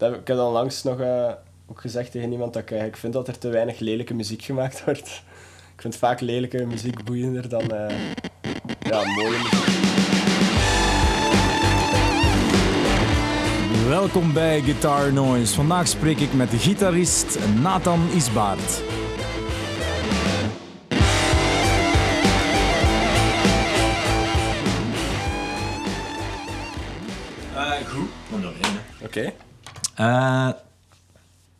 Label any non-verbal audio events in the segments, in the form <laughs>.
dat ik heb dan langs nog eh, ook gezegd tegen iemand dat ik eigenlijk vind dat er te weinig lelijke muziek gemaakt <laughs> wordt. Ik vind vaak lelijke muziek boeiender dan eh, ja, mooie muziek. Welkom bij Guitar Noise. Vandaag spreek ik met de gitarist Nathan Isbaard. Uh, goed, nog één. Oké. Eh,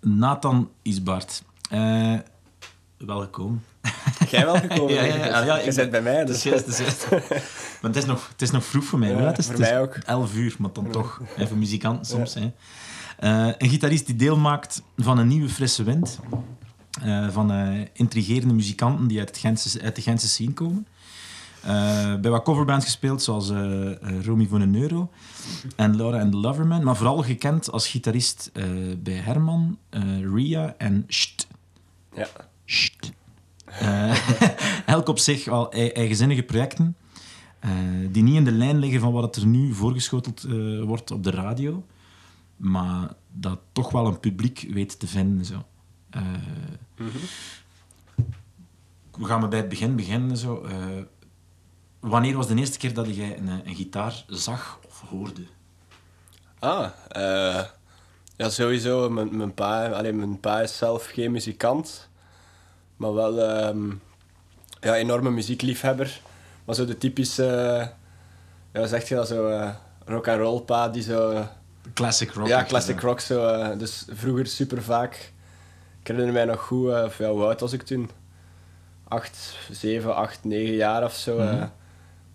Nathan Isbaard. Eh welkom. Jij wel gekomen? <laughs> Ja, ja, ja, ja, je bent bij mij, dus... is <laughs> juist, dat is juist. <laughs> Maar het is nog, het is nog vroeg voor mij. Ja. Het is, voor het mij ook. 11 uur, maar dan toch. Even muzikant soms. Hè. Eh, een gitarist die deel maakt van een nieuwe frisse wind. Van intrigerende muzikanten die uit, het Gentse, uit de Gentse scene komen. Eh, bij wat coverbands gespeeld, zoals eh, Romy van den Euro en Laura and the Loverman. Maar vooral gekend als gitarist bij Herman, Ria en Sht. Ja. Eh, <laughs> elk op zich wel ei- eigenzinnige projecten. die niet in de lijn liggen van wat het er nu voorgeschoteld wordt op de radio. Maar dat toch wel een publiek weet te vinden. Zo. Eh, We gaan maar bij het begin beginnen. Zo. Eh, wanneer was de eerste keer dat jij een, een gitaar zag of hoorde? Ah, eh, ja, sowieso. Mijn, mijn, pa, allee, mijn pa is zelf geen muzikant, maar wel ehm ja, enorme muziekliefhebber. Maar zo de typische, ja, zeg je dat zo, eh, rock and roll pa die zo, Classic rock. ja, classic rock zo. eh, dus vroeger super vaak. Ik herinner mij nog goed, eh, ja, hoe oud was ik toen? Acht, zeven, acht, negen jaar of zo. eh,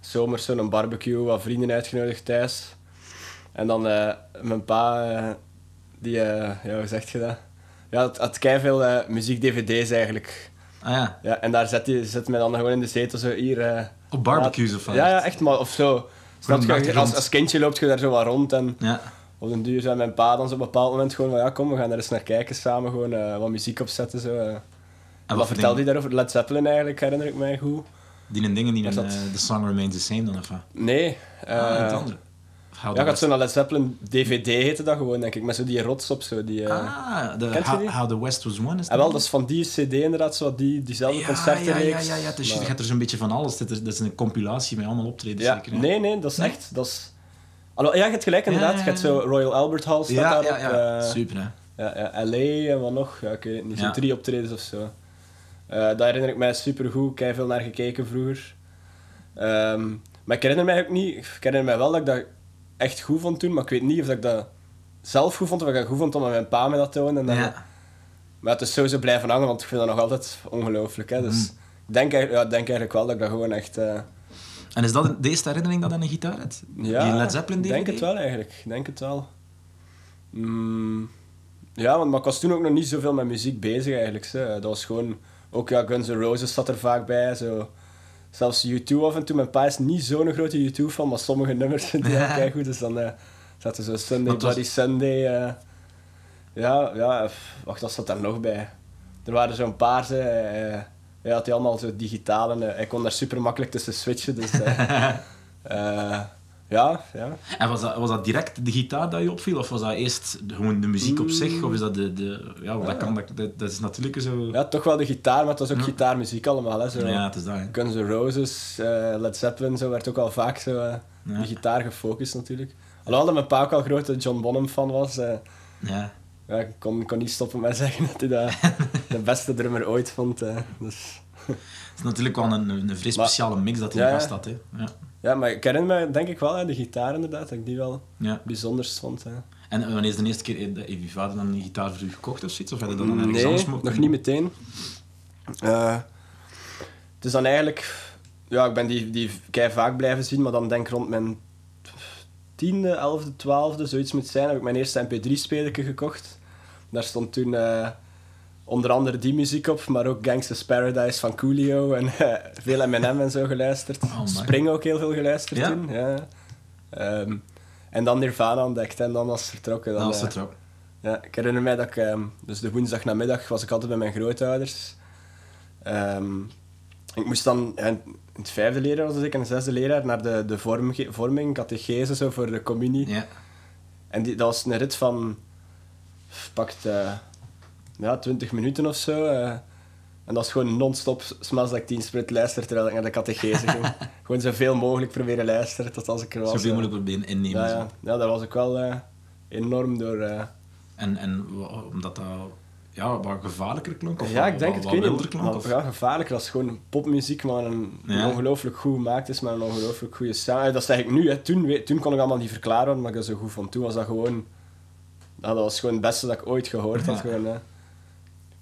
zomers zo'n barbecue, wat vrienden uitgenodigd thuis. En dan eh, mijn pa, eh, die, eh, ja, hoe zeg je dat? Ja, het had veel muziek-dvd's eigenlijk. Ah ja, Ja, en daar zet, hij, zet mij dan gewoon in de zetel zo hier... op barbecues of wat? ja, ja, echt maar, of zo. Snap een je, als, als kindje loopt je daar zo wat rond en Ja. op den duur zei mijn pa dan zo op een bepaald moment gewoon van ja, kom, we gaan er eens naar kijken samen, gewoon wat muziek opzetten. Zo. En wat wat vertelde hij daarover? Led Zeppelin eigenlijk, herinner ik mij goed. Die een dingen die dat- eh, The Song Remains the Same dan of wat? Nee. eh, ah, het andere. How ja, gaat zo naar Led Zeppelin DVD heette dat gewoon, denk ik, met zo die rots op zo. Die, eh, Ah, de, Kent je how, die? How the West Was Won is En wel, dat is van die cd inderdaad, zo, die, diezelfde ja, concertenreeks. Ja, ja, ja, het is, Maar- je gaat er zo'n beetje van alles. Dat is, dat is een compilatie met allemaal optredens. Ja, zeker, nee, nee, dat is Nee? echt... Dat is... Allo, ja, je hebt gelijk inderdaad. Ja, Je ja, hebt zo Royal Albert Hall staat ja, daar ja, ja. eh, Super, hè? Ja, ja, LA en wat nog? Ja, ik weet het niet. Zo'n Ja. drie optredens of zo. Eh daar herinner ik mij super goed. Ik heb veel naar gekeken vroeger. Ehm, maar ik herinner mij ook niet... Ik herinner mij wel dat ik dat echt goed vond toen, maar ik weet niet of dat ik dat zelf goed vond of ik dat goed vond omdat mijn pa me dat toonde. En dan, Ja. Maar het is sowieso blijven hangen, want ik vind dat nog altijd ongelooflijk. Hè? Dus Mm. ik denk, eigenlijk- ja, denk eigenlijk wel dat ik dat gewoon echt... eh, En is dat de eerste herinnering dat aan een gitaar hebt? ja, Die Led Zeppelin ik DVD? denk het wel eigenlijk. Ik denk het wel. Mm, ja, want maar ik was toen ook nog niet zoveel met muziek bezig eigenlijk. Dat was gewoon... Ook ja, Guns N' Roses zat er vaak bij. Zo. Zelfs U2 af en toe. Mijn pa is niet zo'n grote U2-fan, maar sommige nummers <laughs> hij Ja. wel goed. Dus dan eh zat er zo Sunday was- Bloody Sunday. eh. ja, ja, wacht, wat zat daar nog bij? Er waren zo'n paar, ze, eh, hij had die allemaal zo digitale. eh, hij kon daar super makkelijk tussen switchen. Dus, eh, <laughs> eh, ja, ja. En was dat, was dat direct de gitaar dat je opviel? Of was dat eerst gewoon de muziek op zich? Of is dat de... de ja, dat, kan, dat, dat, dat is natuurlijk zo... Ja, toch wel de gitaar, maar het was ook Ja. gitaarmuziek allemaal. Hè, zo. Ja, het is dat, hè. Guns N' Roses, eh, Led Zeppelin, zo werd ook al vaak zo, eh, Ja. de gitaar gefocust natuurlijk. Alhoewel dat mijn pa ook al grote John Bonham fan was. eh, Ja. ja, ik kon, kon niet stoppen met zeggen dat hij dat <laughs> de beste drummer ooit vond. eh. dus, Het is natuurlijk wel een, een vrij Maar- speciale mix dat hij ja. vast had. Hè. Ja. Ja, maar ik herinner me denk ik wel aan de gitaar inderdaad, dat ik die wel Ja. bijzonders vond. Hè. En wanneer is de eerste keer dat heeft je vader dan een gitaar voor u gekocht of zoiets? Of had je dat dan ergens Nee, anders nog niet meteen. Eh, het is dan eigenlijk... Ja, ik ben die, die kei vaak blijven zien, maar dan denk ik rond mijn tiende, elfde, twaalfde, zoiets moet zijn, heb ik mijn eerste mp3-spelertje gekocht. Daar stond toen eh, onder andere die muziek op, maar ook Gangsta's Paradise van Coolio en eh, veel M&M en zo geluisterd. Oh. Spring ook heel veel geluisterd Ja? toen. Ja. Ehm, en dan Nirvana ontdekt en dan was het vertrokken. Dan, Dat was eh, het ook. ja, ik herinner mij dat ik, ehm, dus de woensdagnamiddag was ik altijd bij mijn grootouders. Ehm, ik moest dan, in het vijfde leraar was ik en de zesde leraar, naar de, de vorm, vorming, catechese, zo voor de communie. Ja. En die, dat was een rit van pakt eh, ja, 20 minuten of zo. eh. en dat is gewoon non-stop Smells Like Teen Spirit luisteren terwijl ik naar de catechese ging. <laughs> gewoon zoveel mogelijk proberen luisteren tot als ik er was. Zoveel eh. mogelijk proberen innemen. ja, ja. ja, daar was ik wel eh, enorm door... En, en omdat dat ja, wat gevaarlijker klonk? Of ja, ik denk wat, het, wat ik wilder niet. klonk? Maar, Of? ja, gevaarlijker als gewoon popmuziek, maar een, Ja. ongelooflijk goed gemaakt is, met een ongelooflijk goede sound. Dat zeg ik nu, hè. Toen, toen kon ik allemaal niet verklaren waarom ik dat zo goed vond. Toen was dat gewoon... Dat was gewoon het beste dat ik ooit gehoord had. Gewoon, hè.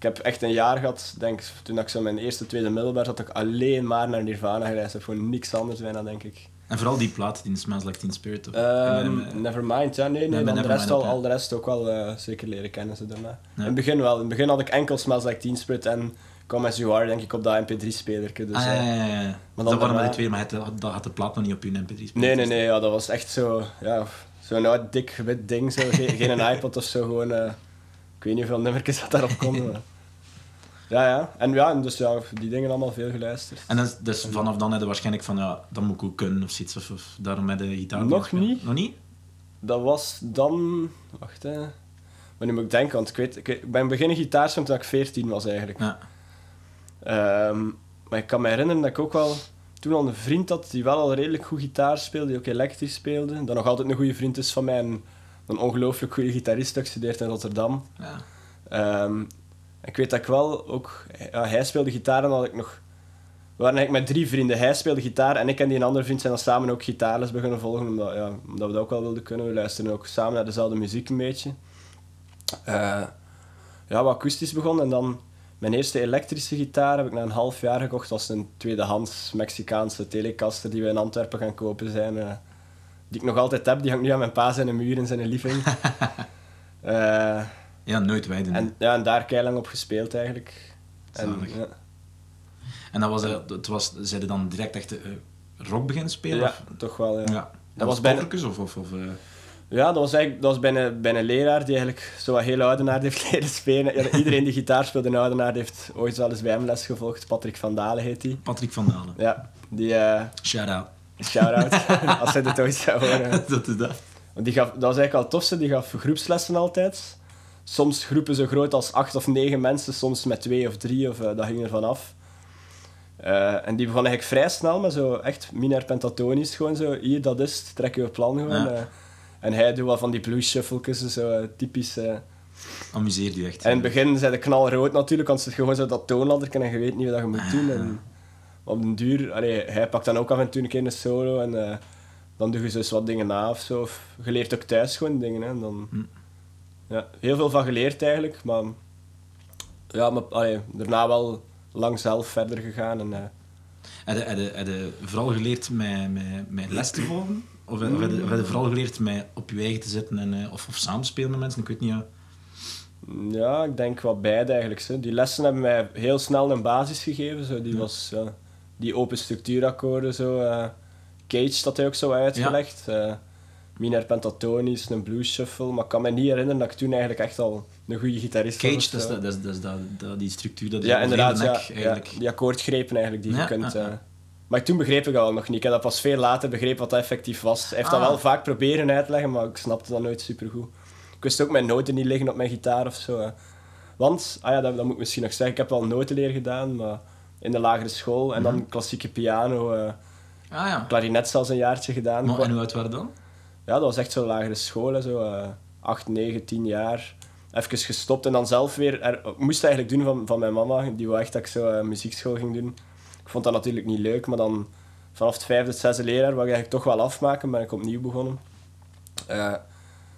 Ik heb echt een jaar gehad, denk, toen ik zo mijn eerste, tweede middelbaar zat, dat ik alleen maar naar Nirvana gereisd heb. Gewoon niks anders bijna, denk ik. En vooral die plaat, die Smells Like Teen Spirit. Of, Ehm, Eh, Nevermind, ja, nee, nee, Nee, dan de rest al, al de rest ook wel eh, zeker leren kennen ze daarna. Ja. In het begin wel. In het begin had ik enkel Smells Like Teen Spirit en Come As You Are, denk ik, op dat mp3-speler. Dus, ah, ja, eh, ja, ja, ja. dan dat waren maar de twee, maar het, dat had de plaat nog niet op je mp3 Nee, nee, nee, ja, dat was echt zo, ja, zo'n oud, dik, wit ding, zo. Geen, <laughs> geen iPod of zo, gewoon, ik weet niet hoeveel nummertjes dat daarop konden. Ja, ja, en ja, en dus ja, die dingen allemaal veel geluisterd. En dus, dus vanaf dan heb je waarschijnlijk van, ja, dat moet ik ook kunnen of zoiets. Of, of daarom met de gitaar. Nog niet. Nog niet? Dat was dan, wacht hè, maar nu moet ik denken, want ik weet, ik, ben beginnen gitaarspelen toen ik 14 was eigenlijk. Ja. Ehm, maar ik kan me herinneren dat ik ook wel toen al een vriend had die wel al redelijk goed gitaar speelde, die ook elektrisch speelde. Dat nog altijd een goede vriend is van mij, en een ongelooflijk goede gitarist dat ik studeert in Rotterdam. ja. Ehm, ik weet dat ik wel ook... Ja, hij speelde gitaar en had ik nog... We waren eigenlijk met drie vrienden. Hij speelde gitaar en ik en die een andere vriend zijn dan samen ook gitaarles beginnen volgen, omdat, ja, omdat we dat ook wel wilden kunnen. We luisteren ook samen naar dezelfde muziek een beetje. Eh, ja, wat akoestisch begonnen en dan... Mijn eerste elektrische gitaar heb ik na een half jaar gekocht. Dat was een tweedehands Mexicaanse Telecaster die we in Antwerpen gaan kopen zijn. eh, die ik nog altijd heb. Die hangt nu aan mijn pa zijn muur in zijn living. <laughs> Eh, ja, nooit wijden. En, ja, en daar keilang op gespeeld eigenlijk. En, ja. en dat was, eh, het was, er dan direct echt eh, rock beginnen spelen? Ja, of? toch wel. Ja, ja. Dat Dat was bijna- of... of, of eh, ja dat was eigenlijk dat was bij, een, bij een leraar die eigenlijk zo wat heel oudenaard heeft <laughs> leren spelen. Ja, Iedereen die gitaar speelt in oudenaard heeft ooit wel eens bij hem les gevolgd. Patrick van Dalen heet hij. Patrick van Dalen. Ja, die... eh Shout-out. Shout-out, <laughs> als hij dit ooit zou horen. dat is dat. Want die gaf, dat was eigenlijk al het tofste, die gaf groepslessen altijd. Soms groepen zo groot als acht of negen mensen, soms met twee of drie, of, eh, dat ging ervan af. Eh, en die begon eigenlijk vrij snel met zo echt minor pentatonisch, gewoon zo, hier, dat is het, trek je plan gewoon. Ja. eh. en hij doet wel van die blues shufflejes, zo typisch. Amuseer je echt. En in het begin zijn de knalrood natuurlijk, want het gewoon zo dat toonladder en je weet niet wat je moet doen. En op den duur, allee, hij pakt dan ook af en toe een keer een solo en dan doe je zo eens wat dingen na of zo. Of je leert ook thuis gewoon dingen. Hè, en dan, Hm. Ja, heel veel van geleerd eigenlijk, maar, ja, maar allee, daarna wel lang zelf verder gegaan. En, eh, Heb je, heb vooral geleerd met, met, met les te volgen? Of, heb- of heb je, of heb je vooral geleerd met op je eigen te zitten en, eh, of, of samenspelen met mensen? Ik weet niet. Ja. Ja, ik denk wat beide eigenlijk. Zo. Die lessen hebben mij heel snel een basis gegeven. Zo. Die, was, ja, die open structuurakkoorden, zo, eh, Cage dat hij ook zo uitgelegd. eh minor pentatonisch, een blues shuffle. Maar ik kan me niet herinneren dat ik toen eigenlijk echt al een goede gitarist was. Cage, dat is, dat, dat is, dat die structuur, dat ja, inderdaad. Ja, eigenlijk. die akkoordgrepen eigenlijk die Ja, je kunt... eh, maar toen begreep ik wel nog niet. Ik heb dat pas veel later begrepen wat dat effectief was. Hij heeft dat Ah. wel vaak proberen uitleggen, maar ik snapte dat nooit supergoed. Ik wist ook mijn noten niet liggen op mijn gitaar of zo. hè. Want, ah ja, dat, dat moet ik misschien nog zeggen, ik heb wel notenleer gedaan, maar in de lagere school. En dan klassieke piano, eh Ah ja. klarinet zelfs een jaartje gedaan. Maar, en hoe oud waren dan? Ja, dat was echt zo'n lagere school, zo eh 8, 9, 10 jaar. Even gestopt en dan zelf weer... Er, ik moest eigenlijk doen van, van mijn mama, die wou echt dat ik zo eh, muziekschool ging doen. Ik vond dat natuurlijk niet leuk, maar dan vanaf het vijfde, zesde leraar wou ik eigenlijk toch wel afmaken, ben ik opnieuw begonnen. Eh,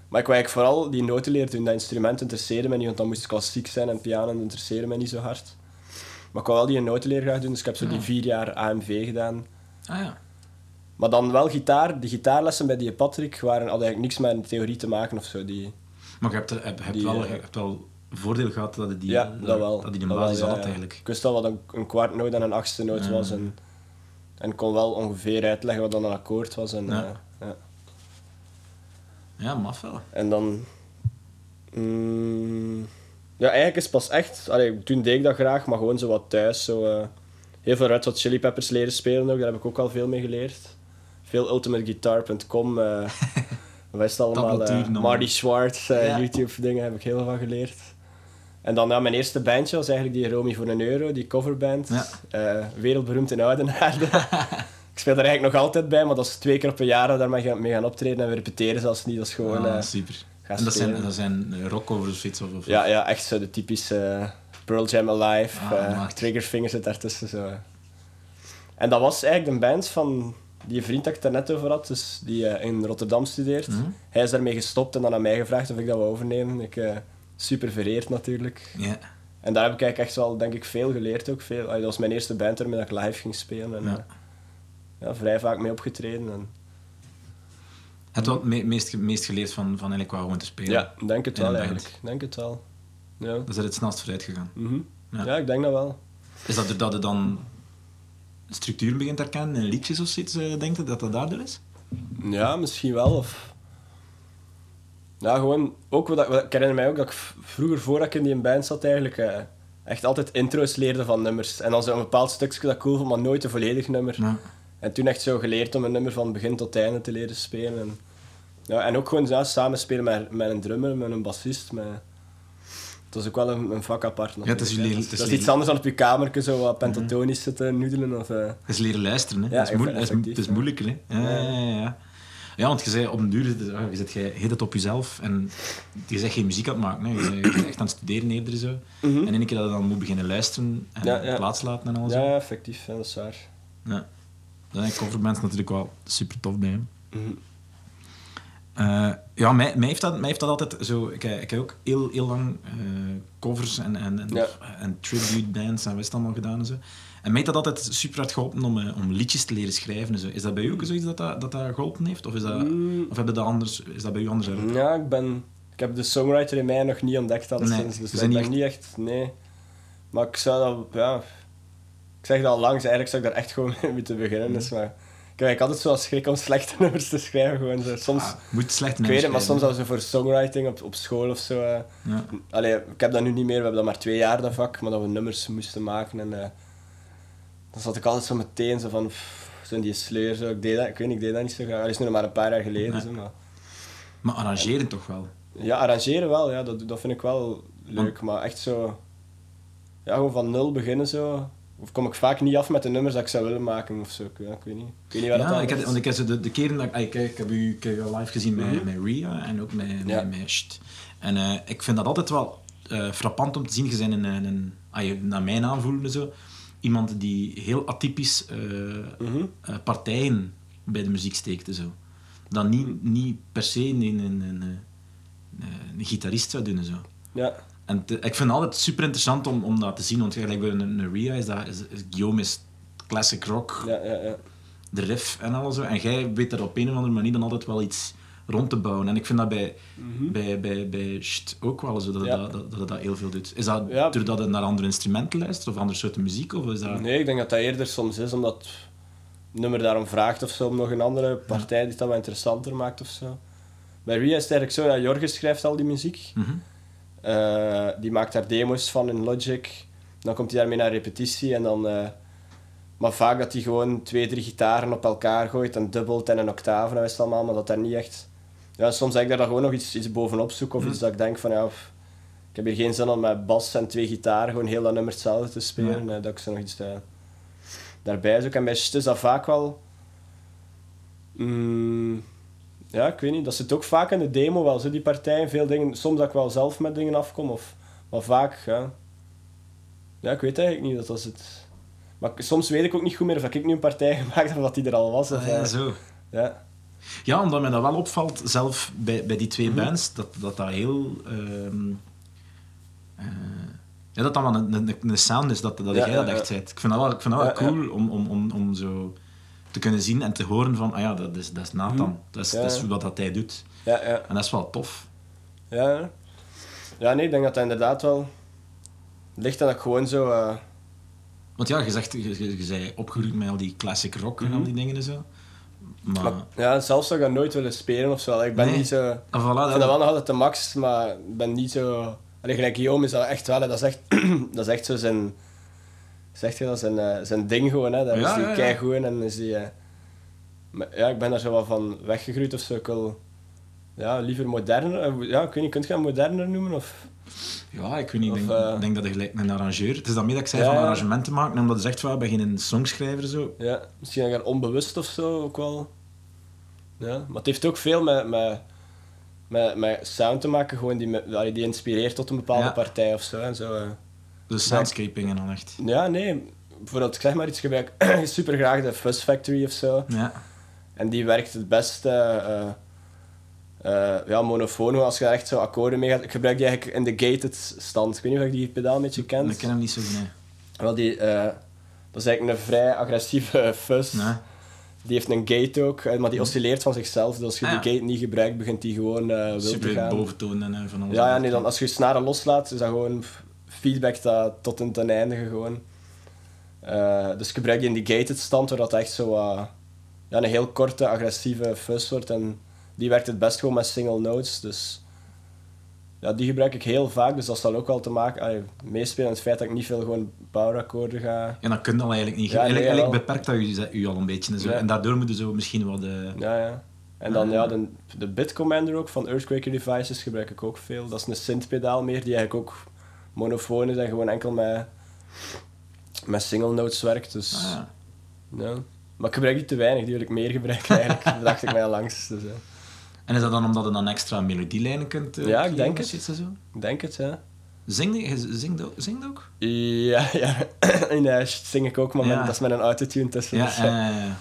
maar ik wou eigenlijk vooral die notenleer doen, dat instrument interesseerde me niet, want dan moest het klassiek zijn en piano interesseerde me niet zo hard. Maar ik wou wel die notenleer graag doen, dus ik heb zo die Ja. vier jaar AMV gedaan. Ah ja. Maar dan wel gitaar. Die gitaarlessen bij die Patrick waren, hadden eigenlijk niks met theorie te maken of zo. Die, Maar je hebt, er- heb, hebt Die, wel, eh, je hebt wel voordeel gehad dat je die, ja, dat wel. dat die de basis ja, ja. eigenlijk. Ik wist wel wat een, een kwartnoot en een achtste noot was. En, en kon wel ongeveer uitleggen wat dan een akkoord was. En, Ja. eh, ja. Maf wel. en dan... mm, ja, eigenlijk is pas echt... Allee, toen deed ik dat graag, maar gewoon zo wat thuis. Zo, eh, heel veel Red Hot Chili Peppers leren spelen ook. Daar heb ik ook al veel mee geleerd. Veel ultimateguitar.com. eh <laughs> is het allemaal? Eh, nog. Marty Schwartz, eh, Ja. YouTube-dingen heb ik heel veel van geleerd. En dan ja, mijn eerste bandje was eigenlijk die Romy voor een euro, die coverband. Ja. Eh, wereldberoemd in Oudenaarde. <laughs> ik speel daar eigenlijk nog altijd bij, maar dat is twee keer op een jaar dat we daarmee gaan, mee gaan optreden en we repeteren zelfs niet. Dat is gewoon... Eh, super. En dat zijn, dat zijn eh, rockcovers of iets? Of, of- ja, ja, echt zo de typische eh, Pearl Jam Alive, Ah, eh. Triggerfinger zit daartussen. Zo. En dat was eigenlijk de band van die vriend dat ik het daarnet over had, dus die eh, in Rotterdam studeert. Mhm. Hij is daarmee gestopt en dan aan mij gevraagd of ik dat wou overnemen. Ik eh, super vereerd natuurlijk. Ja. En daar heb ik eigenlijk echt wel, denk ik, veel geleerd ook. Veel. Dat was mijn eerste band waarmee dat ik live ging spelen. En, Ja. eh, ja, vrij vaak mee opgetreden. En, Het wat me, meest, meest geleerd van, van eigenlijk gewoon te spelen. ja, denk het wel band. eigenlijk. Denk het wel. Ja. Dat is het snelst vooruit gegaan. Mhm. Ja. ja, ik denk dat wel. Is dat doordat je dan structuur begint te herkennen in liedjes of zoiets, eh, denkt je dat dat daardoor is? Ja, misschien wel. Of... Ja, gewoon... Ook wat, ik- wat, ik herinner mij ook dat ik vroeger, voordat ik in die band zat, eigenlijk... eh, echt altijd intro's leerde van nummers. En dan zo'n bepaald stukje dat ik cool vond, maar nooit een volledig nummer. Ja. En toen echt zo geleerd om een nummer van begin tot einde te leren spelen. En, ja, en ook gewoon ja, samen spelen met, met een drummer, met een bassist. Met... Dat is ook wel een, een vak apart. het is jullie- hè. het is dat is iets anders dan op je kamertje zo wat pentatonisch zitten noedelen. Of, eh, Het is leren luisteren, hè. Ja, dat is, moeilijk, is, het ja. moeilijker, hè. Ja, ja, ja, ja. Ja, want je zei op een duur, ah, je zit jij heet het op jezelf en je zegt geen muziek aan het maken, hè. Je bent- je bent echt aan het studeren eerder zo. Mhm. En in één keer dat je dan moet beginnen luisteren en Ja, ja. plaats laten en al zo. ja, ja, effectief, ja, dat is waar. Ja. Daar zijn coverbands natuurlijk wel super tof bij. hè. Mhm. Eh, ja, mij, mij, heeft dat, mij heeft dat altijd zo... Ik, ik heb ook heel, heel lang eh, covers en, en, en, Ja. en tribute bands en wat allemaal gedaan en zo. En mij heeft dat altijd super hard geholpen om, eh, om liedjes te leren schrijven en zo. Is dat bij u ook zoiets dat dat, dat, dat geholpen heeft? Of, is dat, Mm. of heb je dat anders, is dat bij u anders uit? Ja, ik ben... Ik heb de songwriter in mij nog niet ontdekt alleszins, Nee, dus ik ben niet niet echt... Nee. Maar ik zou dat... Ja... Ik zeg dat al langs, eigenlijk zou ik daar echt gewoon <laughs> mee moeten beginnen. Dus, maar, ik heb altijd zo schrik om slechte <laughs> nummers te schrijven. Gewoon zo. Soms... Ah, moet slecht ik weet maar soms al als we voor songwriting op, op school of zo... eh, Ja. Allee, ik heb dat nu niet meer, we hebben dat maar twee jaar, dat vak, maar dat we nummers moesten maken. En, eh, dan zat ik altijd zo meteen zo van, pff, zo in die sleur. Zo. Ik, deed dat, ik weet niet, ik deed dat niet zo graag. Dat is nu nog maar een paar jaar geleden. Nee. Zo, maar, Maar arrangeren toch wel? ja, arrangeren wel, ja, dat, dat vind ik wel leuk. Maar echt zo, ja, gewoon van nul beginnen zo. Of kom ik vaak niet af met de nummers dat ik zou willen maken of zo. Ik, weet niet. Ik weet niet waar dat Ja, ik is. want ik heb de, de keren dat ik, ik, heb u, ik heb u al live gezien met, Mhm. met Ria en ook met, Ja. met, met Sht. En eh, ik vind dat altijd wel eh, frappant om te zien. Je bent een, een, een ah, je- naar mijn aanvoelen zo, iemand die heel atypisch eh, Mhm. partijen bij de muziek steekt. en Zo. Dan niet, niet per se een, een, een, een, gitarist zou doen. en Zo. Ja, En te- ik vind het altijd super interessant om, om dat te zien, want gelijk bij een, een Ria is dat is, is, Guillaume is classic rock, ja, ja, ja. de riff en alles. En jij weet er op een of andere manier dan altijd wel iets rond te bouwen. En ik vind dat bij, bij, bij, bij Sht ook wel zo, dat, Mhm. Ja. dat, dat, dat het dat heel veel doet. Is dat Ja. doordat je naar andere instrumenten luistert of andere soorten muziek? Of is dat... Nee, ik denk dat dat eerder soms is omdat het nummer daarom vraagt of zo, om nog een andere partij die dat wat interessanter maakt of zo. Bij Ria is het eigenlijk zo dat Jorgen schrijft al die muziek. Mhm. Eh, die maakt daar demo's van in Logic. Dan komt hij daarmee naar repetitie en dan... eh, maar vaak dat hij gewoon twee, drie gitaren op elkaar gooit en dubbelt en een octave en dat is allemaal, maar dat daar niet echt... Ja, soms denk ik daar dan gewoon nog iets, iets bovenop zoeken of iets dat ik denk van ja... ik heb hier geen zin om met bas en twee gitaren gewoon heel dat nummer hetzelfde te spelen. eh, dat ik zo nog iets daarbij zoek. En bij is dat vaak wel... Mm, ja, ik weet niet. Dat zit ook vaak in de demo wel, zo die partijen. Veel dingen, soms dat ik wel zelf met dingen afkom, of, maar vaak, ja. Ja, ik weet eigenlijk niet, dat was het. Maar soms weet ik ook niet goed meer of ik nu een partij <laughs> gemaakt heb of dat die er al was. Of, Ah, ja, zo. ja. Ja, omdat mij dat wel opvalt, zelf bij, bij die twee Mhm. bands, dat dat, dat heel... ehm, eh, ja, dat dat wel een, een, een sound is, dat, dat Ja, jij dat echt ja. bent. Ik vind dat wel, ik vind dat wel cool Om, om, om, om zo te kunnen zien en te horen van, ah ja, dat is, dat is Nathan. Dat, is, Mhm. Ja, dat is wat dat hij doet. Ja, ja. En dat is wel tof. Ja, ja. nee, ik denk dat dat inderdaad wel ligt dat ik gewoon zo... eh, Want ja, je zegt, je, je, je zei opgegroeid met al die classic rock en al die dingen en zo. Maar, maar, ja, zelf zou ik dat nooit willen spelen of zo. Ik ben Nee. niet zo... ah, voilà, Ik dat- vind dat wel nog altijd de max, maar ik ben niet zo... Allee, gelijk Guillaume is dat echt wel, dat is echt, <clears throat> dat is echt zo zijn... Zegt je dat, zijn, eh, zijn ding gewoon, hè. Daar Ja, is hij ja, keigoed in en is die... eh, maar ja, ik ben daar zo wel van weggegroeid of zo. Ik wil, ja, liever moderner. Eh, Ja, ik weet niet, kunt je hem moderner noemen? Of? Ja, ik weet niet. Ik denk, ik denk dat je gelijk een arrangeur... Het is dan meer dat ik zei Ja, van arrangementen maken, omdat je zegt van, ben je een songschrijver zo. Ja, misschien dat ik onbewust of zo ook wel. Ja, maar het heeft ook veel met, met, met, met sound te maken, gewoon die, die inspireert tot een bepaalde Ja. partij of zo. En zo. Dus soundscaping en dan echt. Ja, nee, bijvoorbeeld, ik zeg maar iets, gebruik <clears throat> super graag de Fuzz Factory of zo. Ja. En die werkt het beste eh eh, ja, monofoon, als je echt zo akkoorden mee gaat. Ik gebruik die eigenlijk in de gated stand. Ik weet niet of je die pedaal een beetje kent. Ik ken hem niet zo goed, nee. Wel, die, eh, dat is eigenlijk een vrij agressieve <laughs> fuzz. Nee. Die heeft een gate ook, maar die oscilleert van zichzelf. Dus als je Ah, die gate niet gebruikt, begint die gewoon eh wild te Super gaan. boventoon en van alles. Ja, ja nee, dan, als je je snaren loslaat, is dat gewoon feedback dat tot in ten eindige gewoon. Eh, dus ik gebruik die in die gated stand, waar dat echt zo wat- ja, een heel korte, agressieve fuzz wordt. En die werkt het best gewoon met single notes. Dus ja, die gebruik ik heel vaak, dus dat zal ook wel te maken... allee, meespelen het feit dat ik niet veel gewoon powerakkoorden ga... En dat kun je al eigenlijk niet. Ja, nee, eigenlijk, beperkt dat je, je al een beetje. En, zo. Ja. en daardoor moet je zo misschien wat... eh Ja, ja. En dan Ah. ja, de, de Bit Commander ook van Earthquaker Devices gebruik ik ook veel. Dat is een synth-pedaal meer die eigenlijk ook monofoon is en gewoon enkel met, met single notes werkt. Dus, ah, ja. Maar ik gebruik die te weinig, die wil ik meer gebruiken eigenlijk. <laughs> Dacht ik mij al langs. Dus, ja. En is dat dan omdat je dan extra melodielijnen kunt eh, Ja, ik denk het. Zo? Ik denk het, ja. Zing je? zingt, ook, zingt ook? Ja, ja. <coughs> In uh, zing ik ook, maar Ja. dat is met een autotune tussen. Ja, dus, ja.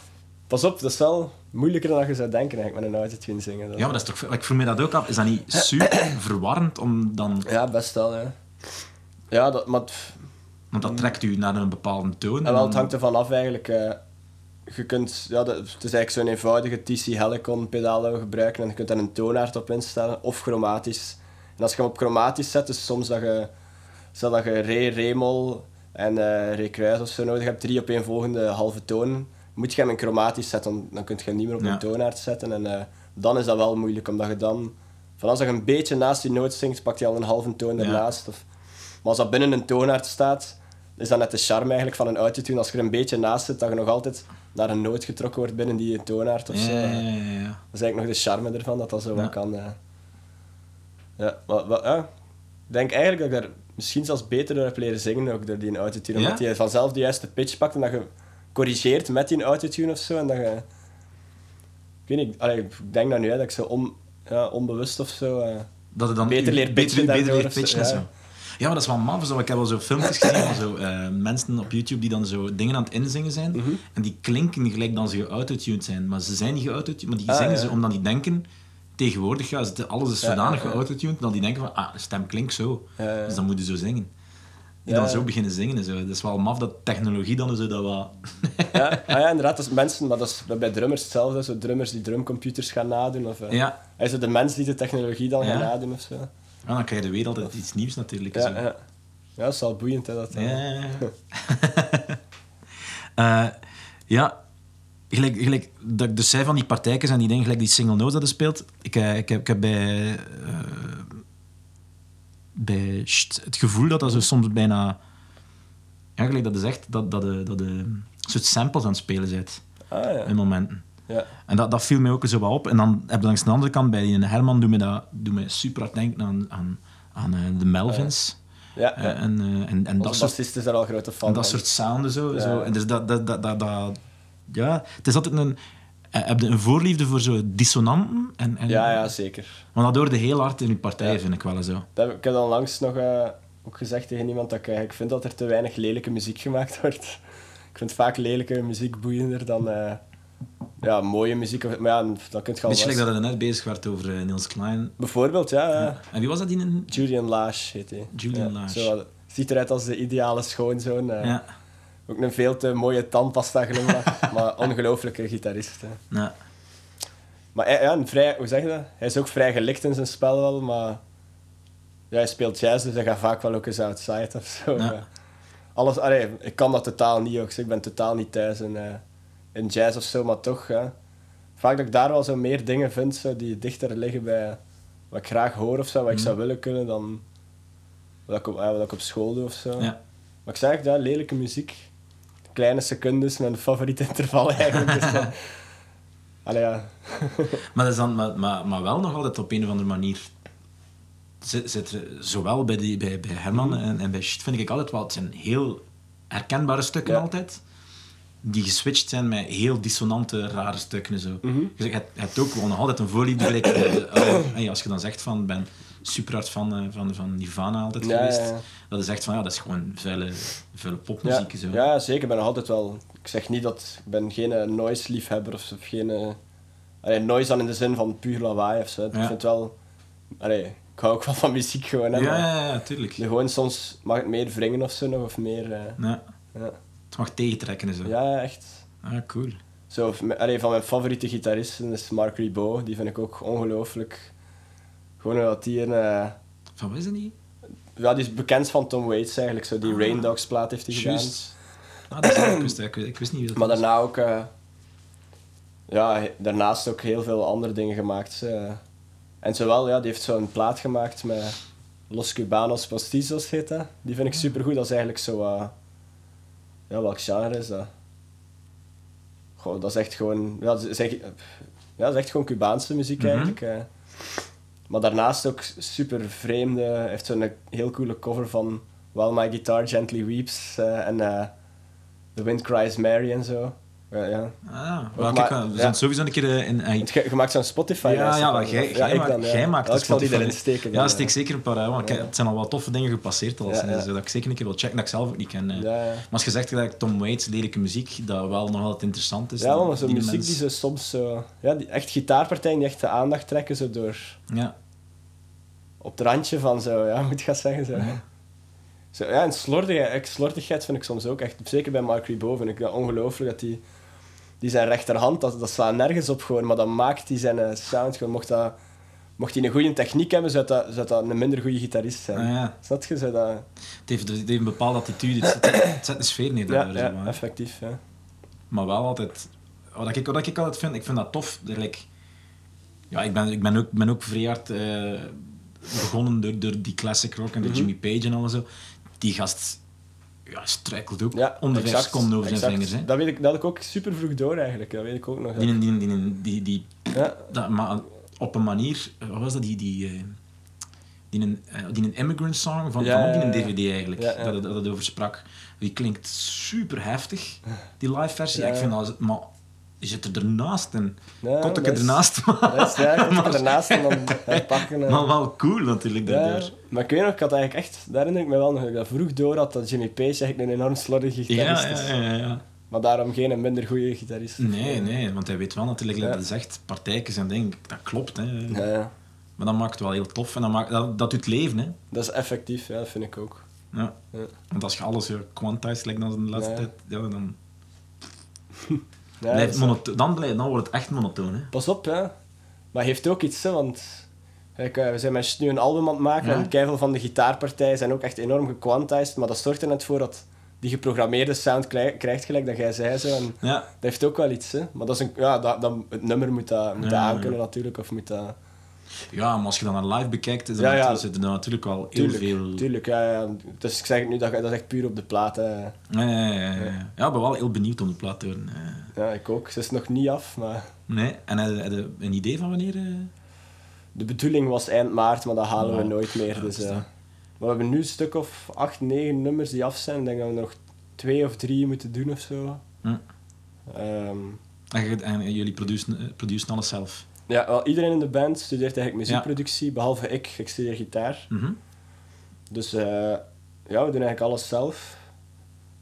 Pas op, dat is wel moeilijker dan je zou denken eigenlijk, met een autotune zingen. Dat- Ja, maar dat is toch... Ik vroeg me dat ook af. Is dat niet super <coughs> verwarrend om dan... Ja, best wel, ja. Ja, dat, maar... Want dat trekt u naar een bepaalde toon. En wel, het hangt ervan af eigenlijk. eh, je kunt, ja, dat, het is eigenlijk zo'n eenvoudige TC Helicon pedaal dat we gebruiken en je kunt daar een toonaard op instellen of chromatisch. En als je hem op chromatisch zet, is soms dat je, stel dat je re, remol en eh re kruis of zo nodig hebt, drie op één volgende halve toon, moet je hem in chromatisch zetten, dan, dan kun je hem niet meer op Ja. een toonaard zetten. En eh, dan is dat wel moeilijk, omdat je dan, van als je een beetje naast die noot zingt, pakt hij al een halve toon Ja. ernaast. Of, als dat binnen een toonaard staat, is dat net de charme eigenlijk van een autotune. Als je er een beetje naast zit, dat je nog altijd naar een noot getrokken wordt binnen die toonaard of Ja, zo. ja, Dat ja, ja. is eigenlijk nog de charme ervan, dat dat zo Ja. wat kan. eh. Ja, maar, maar, ja. Ik denk eigenlijk dat ik daar misschien zelfs beter door heb leren zingen, ook door die autotune. Ja? Omdat je vanzelf de juiste pitch pakt en dat je corrigeert met die autotune of zo. En dat je... Ik weet niet, allee, ik denk dat nu, hè, dat ik zo on, ja, onbewust of zo... eh, Dat het dan Beter leert beter, pitchen beter leert zo, pitchen en ja. zo. Ja, maar dat is wel maf. Zo. Ik heb al zo filmpjes gezien van zo, eh, mensen op YouTube die dan zo dingen aan het inzingen zijn. Mhm. En die klinken gelijk dan ze geautotuned zijn. Maar ze zijn niet geautotuned, maar die Ah, zingen ja. ze omdat die denken... Tegenwoordig ja, alles is zodanig ja, geautotuned dat die denken van, ah, de stem klinkt zo. Dus dan moet je zo zingen. Die dan zo beginnen zingen en zo. Dat is wel maf dat technologie dan zo dat wat... ja, ah ja, inderdaad, dat is mensen, maar dat is bij drummers hetzelfde. Zo drummers die drumcomputers gaan nadoen. Of, eh, Ja, is het de mens die de technologie dan Ja. gaat nadoen of zo. Ja, dan krijg je weer altijd iets nieuws natuurlijk. Ja, zo. ja. ja, dat is wel boeiend. Hè, dat. Ja, ja, <laughs> ja. Eh, ja, gelijk, gelijk dat ik dus zei van die partijtjes en die dingen, gelijk die single notes dat je speelt. Ik, eh, ik, heb, ik heb bij, eh, bij Sht het gevoel dat dat zo soms bijna... Ja, gelijk dat je zegt, dat, dat, je, dat een soort samples aan het spelen bent Ah ja. in momenten. Ja. En dat, dat viel mij ook zo wat op. En dan heb je langs de andere kant, bij die Herman, doe me dat super hard denken aan, aan, aan eh, de Melvins. Ja, Eh, ja. en, eh, en, en dat Onze soort is daar al grote fan en dat soort sounden zo. Zo. En dus dat, dat, dat, dat, dat- ja, het is altijd een... eh, Heb je een voorliefde voor zo dissonanten? En, en, Ja, ja, zeker. Maar dat hoorde heel hard in je partij, Ja. vind ik wel zo. Dat heb, ik heb dan langs nog eh, ook gezegd tegen iemand dat ik eigenlijk vind dat er te weinig lelijke muziek gemaakt <laughs> wordt. Ik vind vaak lelijke muziek boeiender dan eh, ja, mooie muziek. Maar ja, dat kunt je al Beetje wel- like dat je net bezig werd over eh, Niels Klein. Bijvoorbeeld, ja. ja. En wie was dat in een... Julian Lash heet hij. Julian ja, Lash. Zo, ziet eruit als de ideale schoonzoon. eh. Ja. Ook een veel te mooie tandpasta glimlach, <laughs> maar ongelooflijke gitarist. hè. ja. Maar hij, ja, een vrij, hoe zeg je dat? Hij is ook vrij gelikt in zijn spel wel, maar ja, hij speelt jazz, dus hij gaat vaak wel ook eens outside of zo. Ja. Eh, Alles, allee, ik kan dat totaal niet ook, dus ik ben totaal niet thuis in, eh, in jazz of zo, maar toch, ja. vaak dat ik daar wel zo meer dingen vind zo, die dichter liggen bij wat ik graag hoor of zo, wat ik Mhm. zou willen kunnen dan wat ik op, wat ik op school doe of zo. Ja. Maar ik zeg ja, lelijke muziek, kleine secondes, mijn favoriete <laughs> interval eigenlijk. Dus, <laughs> Allee, ja. Maar, dat is dan, maar, maar, maar wel nog altijd op een of andere manier. Zit, zit er, zowel bij, die, bij, bij Herman Mhm. en, en bij Shit vind ik altijd wel. Het zijn heel herkenbare stukken Ja. altijd. Die geswitcht zijn met heel dissonante, rare stukken. en Zo. Mhm. Dus je hebt, ook gewoon nog altijd een voorliefde. gelijk, hey, als je dan zegt van, ik ben super hard van, eh, van, van Nirvana altijd Ja, geweest. ja, ja. Dat is echt van, ja, dat is gewoon vuile, vuile Ja, popmuziek. en Zo. ja, zeker. Ik ben nog altijd wel... Ik zeg niet dat... Ik ben geen eh, noise-liefhebber of, of geen... eh, allee, noise dan in de zin van puur lawaai of zo. Ik Ja. vind wel... Allee, ik hou ook wel van muziek gewoon, hè. ja, ja, ja, tuurlijk. Gewoon soms mag het meer wringen of zo nog, of meer... Ja, ja. Het mag tegentrekken en zo. ja, echt. Ah, cool. Zo, allee, van mijn favoriete gitaristen is Mark Ribot. Die vind ik ook ongelooflijk. Gewoon wat die een... eh, Van wat is dat niet? ja, die is bekend van Tom Waits eigenlijk. Zo, die Ah. Rain Dogs plaat heeft hij gedaan. Ah, dat is, ik, wist, ik, wist, ik wist niet wie dat Maar was. daarna ook... eh, ja, daarnaast ook heel veel andere dingen gemaakt. eh. en zowel, ja, die heeft zo'n plaat gemaakt met Los Cubanos Postizos heet dat. Die vind ik supergoed. Dat is eigenlijk zo... ja, welk genre is dat? Goh, dat is echt gewoon... Ja, dat is echt, ja, dat is echt gewoon Cubaanse muziek Mhm. eigenlijk. eh. Maar daarnaast ook super vreemde... Hij heeft zo'n heel coole cover van While My Guitar Gently Weeps eh, en eh, The Wind Cries Mary en zo. Ja, ja. Ah, maar- we ja. zijn sowieso een keer eh, in... eh, Want jij- Je maakt zo'n Spotify ja, ja, maar jij, maakt, dan, ja. jij maakt Ja, de Ik zal die Spotify. erin steken. Ja, steek zeker een paar uit, want Ja. het zijn al wat toffe dingen gepasseerd al. Dus dat ik zeker een keer wil checken, dat ik zelf ook niet ken. eh. Maar als je zegt dat Tom Waits, lelijke muziek, dat wel nog altijd interessant is. Ja, maar zo'n die muziek mens- die zo soms zo... Ja, die echt gitaarpartijen die echt de aandacht trekken, zo door... Ja, Op het randje van zo, ja, <laughs> moet ik gaan zeggen, zo. Zo, ja, en slordigheid, slordigheid vind ik soms ook echt... Zeker bij Mark Ribot vind ik dat ongelooflijk, dat die... Die zijn rechterhand, dat, dat slaat nergens op gewoon, maar dat maakt die zijn eh, sound gewoon... Mocht, dat, mocht hij een goede techniek hebben, zou dat, zou dat een minder goede gitarist zijn. Ah, ja. Snap je? Zou dat... Het, heeft, het heeft een bepaalde attitude, het zet, het zet een sfeer neer. Ja, hè. effectief, ja. Maar wel altijd... Wat ik, wat ik altijd vind, ik vind dat tof. like, ja, ik ben, ik ben ook, ben ook vrij hard eh, begonnen door, door die classic rock en Mhm. door Jimmy Page en al zo. Die gast ja, struikelt ook Ja, exact, seconden over zijn vingers. Hè. Dat, weet ik, dat had ik ook super vroeg door eigenlijk, dat weet ik ook nog. Die, die, die, die, die, Ja, dat, maar op een manier... eh, Wat was dat? Die... die eh, die een, eh, die een immigrant song van, Ja, van ook een dvd eigenlijk, Ja. Dat, dat het over sprak. Die klinkt super heftig, die live versie. Ik vind dat, maar zit er ernaast en Ja, kot ik ernaast, dat is ja, ik er ernaast en dan herpakken. en- maar wel cool natuurlijk ja, daardoor. maar ik weet nog, ik had eigenlijk echt, daar herinner ik me wel nog, dat ik dat vroeg door had, dat Jimmy Page eigenlijk een enorm slordige Ja, gitarist ja, is. ja, ja. Maar daarom geen minder goede gitarist. Nee, nee, want hij weet wel natuurlijk, Ja. dat is echt partijtjes en dingen, dat klopt. Hè. Ja, ja. Maar dat maakt het wel heel tof en dat, maakt, dat, dat doet leven. Hè. Dat is effectief, ja, dat vind ik ook. Ja. Ja. Want als je alles quantized, like dan de laatste Ja. tijd, ja, dan, <laughs> Ja, monoto- dan, blijft, dan wordt het echt monotoon. Hè. Pas op, ja. Maar heeft ook iets, hè, want kijk, eh, we zijn met nu een album aan het maken Ja. en keiveel van de gitaarpartijen zijn ook echt enorm gequantized, maar dat zorgt er net voor dat die geprogrammeerde sound klij- krijgt, gelijk dat jij zei. Zo, en Ja, dat heeft ook wel iets, hè. Maar dat is een, ja, dat, dat, het nummer moet dat, moet dat aankunnen natuurlijk, of moet dat... ja, maar als je dan naar live bekijkt, is er Ja, er natuurlijk wel heel Tuurlijk, veel... tuurlijk, ja, ja. Dus ik zeg het nu, dat, dat is echt puur op de plaat, hè. Ja, ja, ja, ja, ben wel heel benieuwd om de plaat te horen. eh. Ja, ik ook. Ze is nog niet af, maar... Nee, en heb je- een idee van wanneer? eh? De bedoeling was eind maart, maar dat halen we nooit meer. Ja, dus, dat. maar we hebben nu een stuk of acht, negen nummers die af zijn. Ik denk dat we nog twee of drie moeten doen of zo. Hm. Ehm, En, en jullie produceren alles zelf? Ja, wel, iedereen in de band studeert eigenlijk muziekproductie, behalve ik. Ik studeer gitaar. Mhm. Dus eh, ja, we doen eigenlijk alles zelf.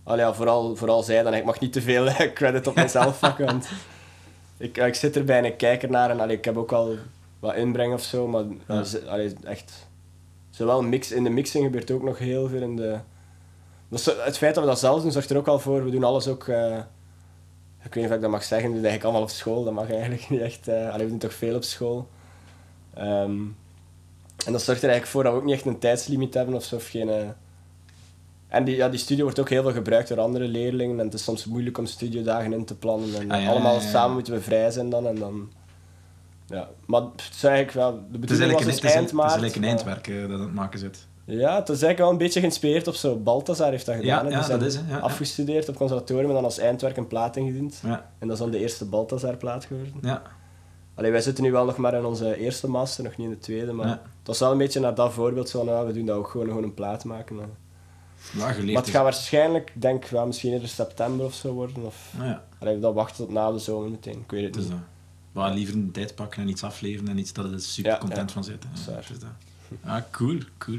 Ja, vooral, vooral zij dan. Ik mag niet te veel eh, credit op mezelf <laughs> pakken, want ik, ik zit erbij en ik kijk ernaar en allee, ik heb ook wel wat inbreng of zo, maar Ja. allee, echt... Zowel mix, in de mixing gebeurt ook nog heel veel in de... Dus het feit dat we dat zelf doen, zorgt er ook al voor. We doen alles ook... eh, ik weet niet of ik dat mag zeggen, doen eigenlijk allemaal op school. Dat mag eigenlijk <laughs> niet echt... eh allee, we doen toch veel op school. Ehm, en dat zorgt er eigenlijk voor dat we ook niet echt een tijdslimiet hebben of zo. Of geen, eh, En die, ja, die studio wordt ook heel veel gebruikt door andere leerlingen. En het is soms moeilijk om studiodagen in te plannen. En Ah, ja, allemaal ja, ja. samen moeten we vrij zijn dan. En dan ja. Maar het is eigenlijk wel... De Het is bedoeling was een, het is, eind het is maart. eigenlijk een maar- eindwerk eh, dat aan het maken zit. Ja, het is eigenlijk wel een beetje geïnspireerd op zo. Balthazar heeft dat gedaan. Ja, ja, dat is. Ja, ja. afgestudeerd op conservatorium en dan als eindwerk een plaat ingediend. Ja, En dat is dan de eerste Balthazar-plaat geworden. ja. Allee, wij zitten nu wel nog maar in onze eerste master, nog niet in de tweede, maar Ja. het was wel een beetje naar dat voorbeeld zo van, ja, we doen dat ook gewoon, gewoon een plaat maken. ja geleerd. Maar het gaat waarschijnlijk, ik denk ja, misschien eerder september of zo worden. Of, Ah, ja, allee, dat wachten tot na de zomer meteen, ik weet het dus niet. dat. Maar liever een tijd pakken en iets afleveren en iets dat er super Ja, content ja. van zit. Dat is dus dat. Ah, cool, cool.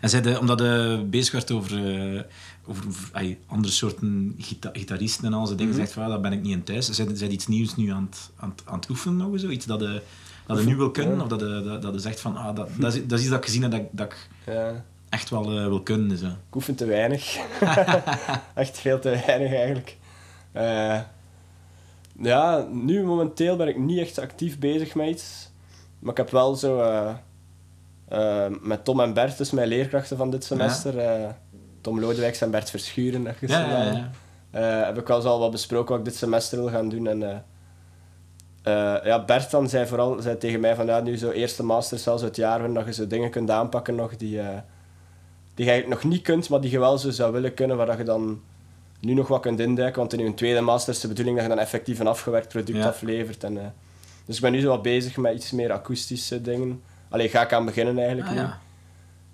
En zij de, omdat je bezig werd over, eh, over, andere soorten gita gitaristen en al, ze dingen Mhm. zegt van, ja, dat ben ik niet in thuis. Zij, zij iets nieuws nu aan het, aan aan het oefenen nog zo? Iets dat je, dat je nu wil kunnen? Ja. Of dat je, dat, dat zegt van, ah, dat, dat, is, dat is iets dat ik gezien heb dat, ik- dat ik Ja, echt wel eh, wil kunnen. Zo. ik oefen te weinig. <laughs> Echt veel te weinig eigenlijk. Eh, ja, nu momenteel ben ik niet echt actief bezig met iets. Maar ik heb wel zo... eh, eh, met Tom en Bert, dus mijn leerkrachten van dit semester... eh, Tom Lodewijks en Bert Verschuren, dat je Ja, ze ja, wel- ja. Eh, heb ik wel eens al wat besproken wat ik dit semester wil gaan doen. En, eh, ja, Bert dan zei vooral zei tegen mij van ja, nu zo eerste master zelfs het jaar waarin dat je zo dingen kunt aanpakken nog die, die je eigenlijk nog niet kunt, maar die je wel zo zou willen kunnen, waar dat je dan nu nog wat kunt induiken. Want in je tweede master is de bedoeling dat je dan effectief een afgewerkt product aflevert. En, dus ik ben nu zo wat bezig met iets meer akoestische dingen. Allee, ga ik aan beginnen eigenlijk Ah, nu. ja.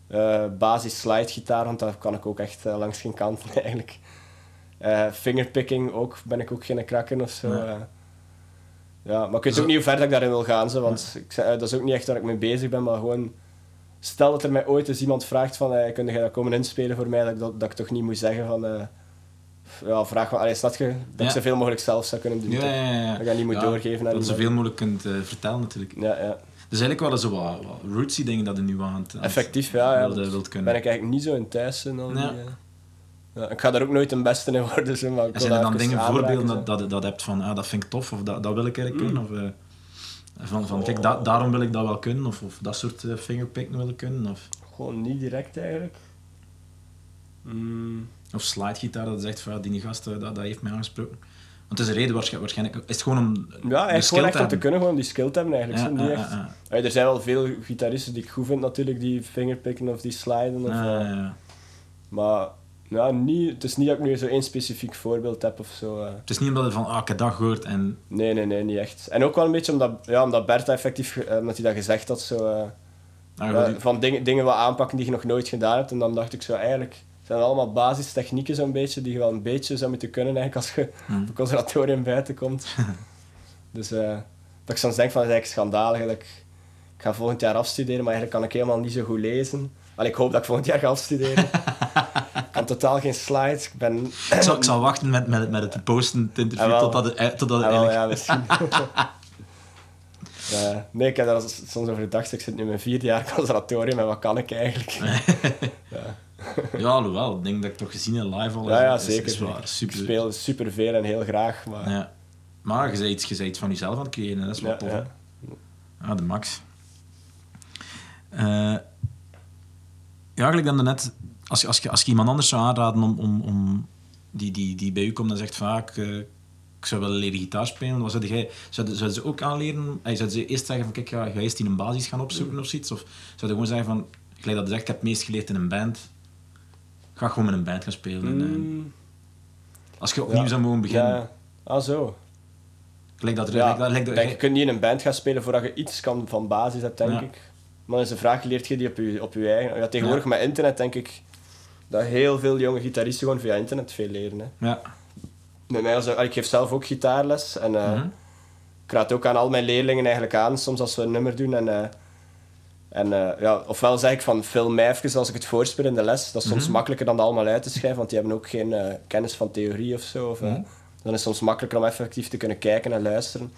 Eh, basis slidegitaar, want daar kan ik ook echt eh, langs geen kant <laughs> eigenlijk. Eh, fingerpicking ook, ben ik ook geen krakken of zo. Ja. ja, maar ik weet Zo- ook niet hoe ver dat ik daarin wil gaan, zo, want ik, dat is ook niet echt waar ik mee bezig ben, maar gewoon... Stel dat er mij ooit eens iemand vraagt van, eh, kun jij dat komen inspelen voor mij, dat ik, dat, dat ik toch niet moet zeggen van... ja, vraag van, allee, snap je? Dat Ja. ik zoveel mogelijk zelf zou kunnen doen. Ja, toch? ja, ja, ja. Dat je dat niet moet doorgeven aan Dat je zoveel mogelijk kunt vertellen natuurlijk. Ja, ja. Dus eigenlijk wel zo wat, wat rootsy dingen dat je nu aan het, Effectief, ja. ja wilde, wilt kunnen. ben ik eigenlijk niet zo in thuis die, Ja. eh, ja, ik ga daar ook nooit een beste in worden, zo, maar En zijn er dan dingen, voorbeelden dat, dat, dat hebt van, ah, dat vind ik tof, of dat, dat wil ik eigenlijk Mm. kunnen? Of, eh, van, van kijk, da- daarom wil ik dat wel kunnen, of, of dat soort uh, fingerpicken wil ik kunnen, of, Gewoon niet direct eigenlijk. Mm, of slidegitaar, dat zegt van, ja, die gast, eh, dat, dat heeft mij aangesproken. Want het is een reden waarschijnlijk, waarschijnlijk is het gewoon om ja, skill gewoon echt om te kunnen, gewoon die skill te hebben eigenlijk. Ja, echt. ja, er zijn wel veel gitaristen die ik goed vind natuurlijk, die fingerpicken of die sliden. Of, Ja, ja, ja. Maar ja, niet, het is niet dat ik nu zo één specifiek voorbeeld heb of zo. eh. Het is niet omdat je van, ah, ik heb dat gehoord en... Nee, nee, nee, niet echt. En ook wel een beetje omdat, ja, omdat Bert dat effectief, eh, omdat hij dat gezegd had, zo, eh, Ah, ja, van dingen, dingen wat aanpakken die je nog nooit gedaan hebt. En dan dacht ik zo, eigenlijk zijn allemaal basistechnieken zo'n beetje, die je wel een beetje zou moeten kunnen eigenlijk als je Hmm. op een conservatorium buiten komt. <laughs> dus eh, dat ik soms denk van, dat is eigenlijk schandalig. Ik, ga volgend jaar afstuderen, maar eigenlijk kan ik helemaal niet zo goed lezen. Allee, ik hoop dat ik volgend jaar ga afstuderen. <laughs> ik kan totaal geen slides. Ik ben... ik, zal, ik zal wachten met, met, met het posten, het interview, wel. totdat het, eh, totdat het wel, eigenlijk... ja, misschien. Ja, <laughs> nee, ik heb daar soms over gedacht. Ik zit nu in mijn vierde jaar conservatorium en wat kan ik eigenlijk? ja. Ja, alhoewel, ik denk dat ik toch gezien heb live al. Ja, ja, is- zeker. is wel zeker. super. Ik speel superveel en heel graag, maar... Ja. Maar je bent, iets, je bent iets van jezelf aan het creëren, dat is wel tof. ja. Ah, de max. Eh, ja, gelijk dan net, als, je- als, je, als je iemand anders zou aanraden om, om, om die, die, die bij u komt en zegt vaak, ik zou willen leren gitaar spelen, wat zou jij, zou, zou ze ook aanleren? Hey, zou ze eerst zeggen van, kijk, ga, ga eerst in een basis gaan opzoeken of zoiets? Of zou je gewoon zeggen van, gelijk dat zegt, ik heb het meest geleerd in een band, ga gewoon met een band gaan spelen. En, eh, Mm, als je opnieuw ja. zou mogen beginnen, Ja. Ah, zo. gelijk dat er... Ja, dat- dat- denk, je kunt niet in een band gaan spelen voordat je iets kan van basis hebt, denk Ja. ik. Maar dan is de vraag, leert je die op je, op je eigen... Ja, tegenwoordig met internet denk ik dat heel veel jonge gitaristen gewoon via internet veel leren. Hè. ja. Met mij als, ik geef zelf ook gitaarles en eh, Mhm. ik raad ook aan al mijn leerlingen eigenlijk aan, soms als we een nummer doen. En, eh, en eh, ja, ofwel zeg ik van film mij even als ik het voorspel in de les. Dat is soms Mhm. makkelijker dan dat allemaal uit te schrijven, want die hebben ook geen eh, kennis van theorie of zo. Of, eh, Mhm. Dan is het soms makkelijker om effectief te kunnen kijken en luisteren.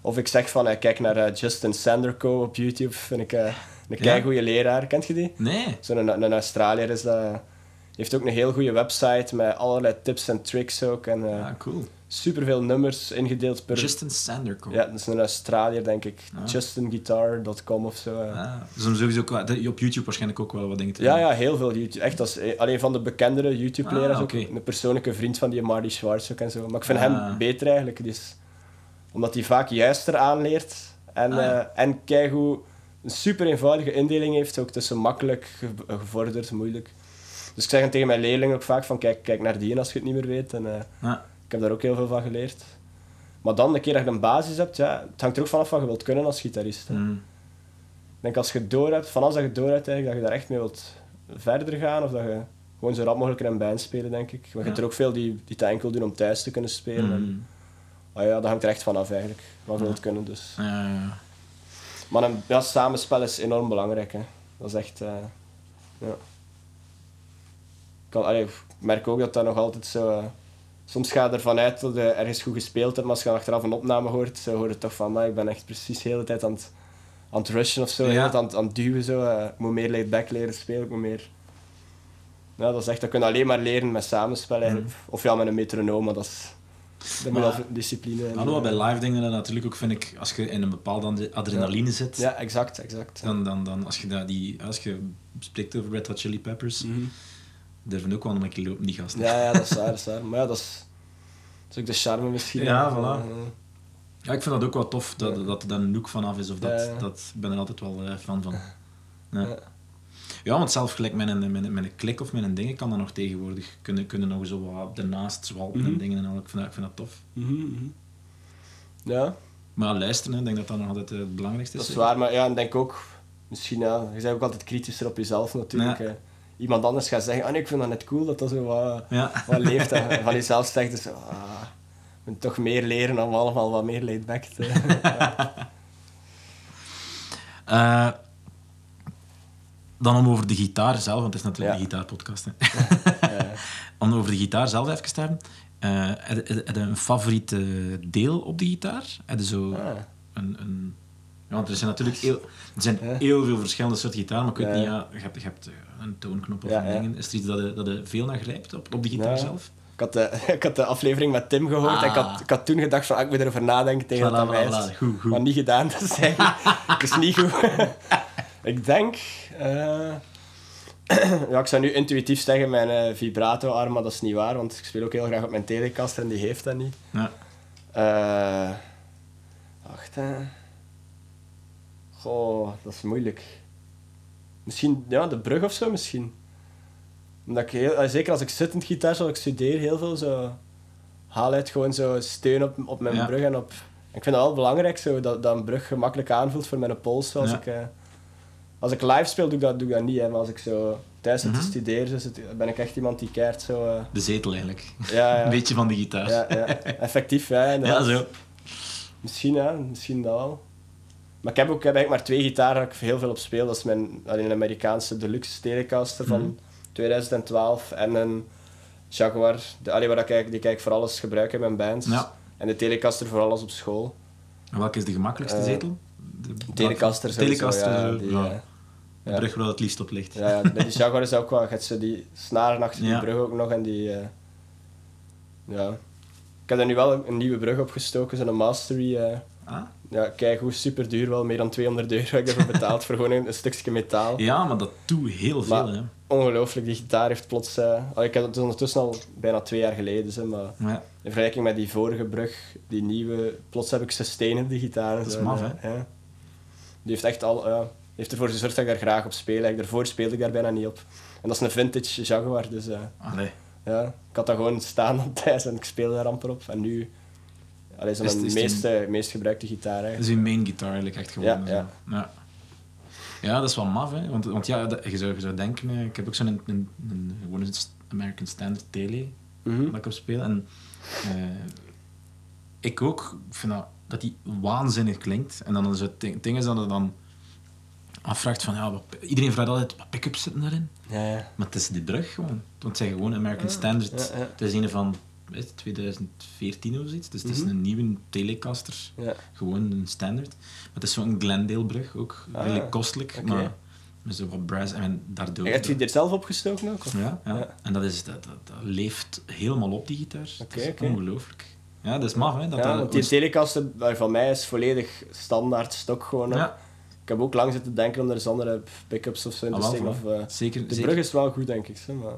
Of ik zeg van, kijk naar Justin Sanderco op YouTube, vind ik een Ja. keigoede leraar. Kent je die? Nee. Zo'n een, een Australiër is dat. Die heeft ook een heel goede website met allerlei tips en tricks ook. En Ah, cool. Superveel nummers ingedeeld per... Justin Sanderco. Ja, dat is een Australiër, denk ik. Ah. JustinGuitar.com of zo. Ah, dus sowieso ook, op YouTube waarschijnlijk ook wel wat dingen te Ja, ja, heel veel YouTube. Echt, is eh, alleen van de bekendere YouTube-leraars. Ah, ook een persoonlijke vriend van die Marty Schwartz ook en zo. Maar ik vind Ah. hem beter eigenlijk. Dus, omdat hij vaak juister aanleert. En, Ah, ja. eh en keigoed een super eenvoudige indeling heeft, ook tussen makkelijk, ge- gevorderd, moeilijk. Dus ik zeg tegen mijn leerlingen ook vaak van kijk, kijk naar die en als je het niet meer weet. En, Ja. Ik heb daar ook heel veel van geleerd. Maar dan, de keer dat je een basis hebt, ja, het hangt er ook vanaf wat je wilt kunnen als gitarist. Mm. Ik denk als je door hebt, van als dat je door hebt, eigenlijk, dat je daar echt mee wilt verder gaan. Of dat je gewoon zo rap mogelijk in een band spelen, denk ik. Want je Ja. hebt er ook veel die, die het enkel doen om thuis te kunnen spelen. En, ah ja, dat hangt er echt vanaf eigenlijk, wat je wilt kunnen. Dus. Ja. Maar een ja, samenspel is enorm belangrijk. Hè. Dat is echt... eh, ja. Ik, kan, allee, ik merk ook dat dat nog altijd zo... eh, soms ga je ervan uit dat je ergens goed gespeeld hebt, maar als je dan achteraf een opname hoort, zo hoor je toch van, maar ik ben echt precies de hele tijd aan het, aan het rushen of zo, Ja. aan, het- aan het duwen. Zo. eh, ik moet meer laid-back leren spelen, ik moet meer... Ja, dat is echt, dat kun je alleen maar leren met samenspel eigenlijk. Of ja, met een metronoom, maar dat is... Dat moet wel discipline in. Alhoewel, bij live dingen natuurlijk ook, vind ik, als je in een bepaalde adre- adrenaline zit, Ja, exact, exact. dan, dan, dan als, je dat, die, als je spreekt over Red Hot Chili Peppers, Mhm. Durven ook wel een keer lopen, die gasten. Ja, ja, dat is waar, dat is waar. Maar ja, dat is, dat is ook de charme misschien. Ja, voilà. Ja, ik vind dat ook wel tof, dat, dat er dan een look vanaf is. Of dat, Ja, ja. dat, ik ben er altijd wel eh, fan van. <laughs> Ja. Ja. Ja. want zelf gelijk met een, met, een, met een klik of met een ding kan dat nog tegenwoordig. Kunnen, kunnen nog zo wat ernaast zwalpen en Mhm. dingen en al. Ik vind dat, ik vind dat tof. mhm, mhm. Ja, Maar ja, luisteren, hè, ik denk dat dat nog altijd eh, het belangrijkste is. dat is waar. Maar ja, en denk ook, misschien, ja, je bent ook altijd kritischer op jezelf natuurlijk. Iemand anders gaat zeggen, ah nee, ik vind dat net cool dat dat zo wat, Ja. wat leeft. hè. <laughs> Van jezelf zegt dus, ah, je moet toch meer leren om allemaal wat meer laid back te... <laughs> Eh, dan om over de gitaar zelf, want het is natuurlijk Ja. een gitaarpodcast. Hè. Ja. <laughs> om over de gitaar zelf even te hebben. Eh, heb, heb heb je een favoriet eh, deel op de gitaar? Heb je zo Ah. een, een... Want er zijn natuurlijk heel, er zijn heel veel verschillende soorten gitaar, maar ik weet niet, ja, je hebt, je hebt eh, een toonknop of Ja, een ja. ding. Is er iets dat je, dat je veel naar grijpt op, op de gitaar zelf? Ik had, de, <laughs> ik had de aflevering met Tim gehoord en ik had, Ah. ik had toen gedacht van, ah, ik moet erover nadenken tegen dat voilà, voilà. Goed, goed. Maar niet gedaan te zijn. Het is niet goed. <laughs> ik denk... eh, <clears throat> ja, ik zou nu intuïtief zeggen mijn eh, vibrato-arm, maar dat is niet waar, want ik speel ook heel graag op mijn telecaster en die heeft dat niet. Ja. Eh, wacht, hè. Goh, dat is moeilijk. Misschien, ja, de brug of zo, misschien. Omdat ik heel, eh, zeker als ik zittend gitaar speel, ik studeer heel veel, zo... Haal uit gewoon zo steun op, op mijn Ja. brug en op... Ik vind dat wel belangrijk, zo, dat, dat een brug gemakkelijk aanvoelt voor mijn pols. Als, Ja. ik, eh, als ik live speel, doe ik dat, doe ik dat niet. Hè, maar als ik zo thuis zit Mhm. te studeren, zo zit- ben ik echt iemand die keert zo... eh, De zetel eigenlijk. ja, ja. <laughs> Een beetje van de gitaar. Ja, ja, effectief, ja. Ja, zo. Misschien, ja, misschien dat wel. Maar ik heb ook ik heb eigenlijk maar twee gitaren waar ik heel veel op speel. Dat is mijn een Amerikaanse Deluxe Telecaster van Mhm. 2012 en een Jaguar, de, allee, waar ik die ik eigenlijk voor alles gebruik in mijn bands. Ja. En de Telecaster voor alles op school. En welke is de gemakkelijkste Eh, zetel? De, Telecaster sowieso, Telecaster, ja, zo, die, ja. eh, De brug waar het liefst op ligt. Ja, bij die Jaguar is ook wel, je zo die snaren achter die brug ook nog en die... eh, ja. Ik heb er nu wel een, nieuwe brug opgestoken, zo'n Mastery. eh, Ah? Ja, kijk hoe super duur wel, meer dan 200 euro heb ik ervoor betaald voor gewoon een, een stukje metaal. Ja, maar dat doet heel veel. Maar- Hè. Ongelooflijk, die gitaar heeft plots... al, ik heb het ondertussen al bijna twee jaar geleden, zeg, maar Ja. in vergelijking met die vorige brug, die nieuwe, plots heb ik sustain op die gitaar. Dat is maf, ja. Die heeft echt al... heeft ervoor gezorgd dat ik daar graag op speel. Eigenlijk, Daarvoor speelde ik daar bijna niet op. En dat is een vintage Jaguar, dus eh, Allee. ja, ik had dat gewoon staan dan <laughs> thuis en ik speelde daar amper op. En nu... Allee, Is het- het meeste, meest gebruikte gitaar eigenlijk. Dat is uw main guitar eigenlijk echt gewoon. Ja, ja. ja. Ja, dat is wel maf, hè. Want, want ja, dat- je, zou, je zou denken... eh, Ik heb ook zo'n een, een, een, een American Standard Tele Mhm. dat ik op speel. En eh, ik ook vind dat, dat die waanzinnig klinkt. En dan is het ding, ding is dat je dan afvraagt van... Ja, wat, iedereen vraagt altijd, wat pick-ups zitten daarin? Ja, ja. Maar het is die brug gewoon. Want het zijn gewoon American Standard. ja. Het is een van 2014 of zoiets. Dus het is Mhm. een nieuwe Telecaster. Ja. Gewoon een standaard. Maar het is zo'n Glendale-brug ook. Ah, redelijk kostelijk. Maar met zo wat brass. En daardoor... En Heb je die er zelf opgestoken ook? ja, ja. Ja. En dat, is, dat, dat, dat leeft helemaal op, die gitaar. Oké, dat is oké. ongelooflijk. Ja, dat is maf, hè. Dat ja, dat, die Telecaster van mij is volledig standaard stok gewoon. Ja, Ik heb ook lang zitten denken om er eens andere pick-ups of zo in te Ah, steken. Of, eh, zeker. de zeker. brug is wel goed, denk ik. Zo, maar...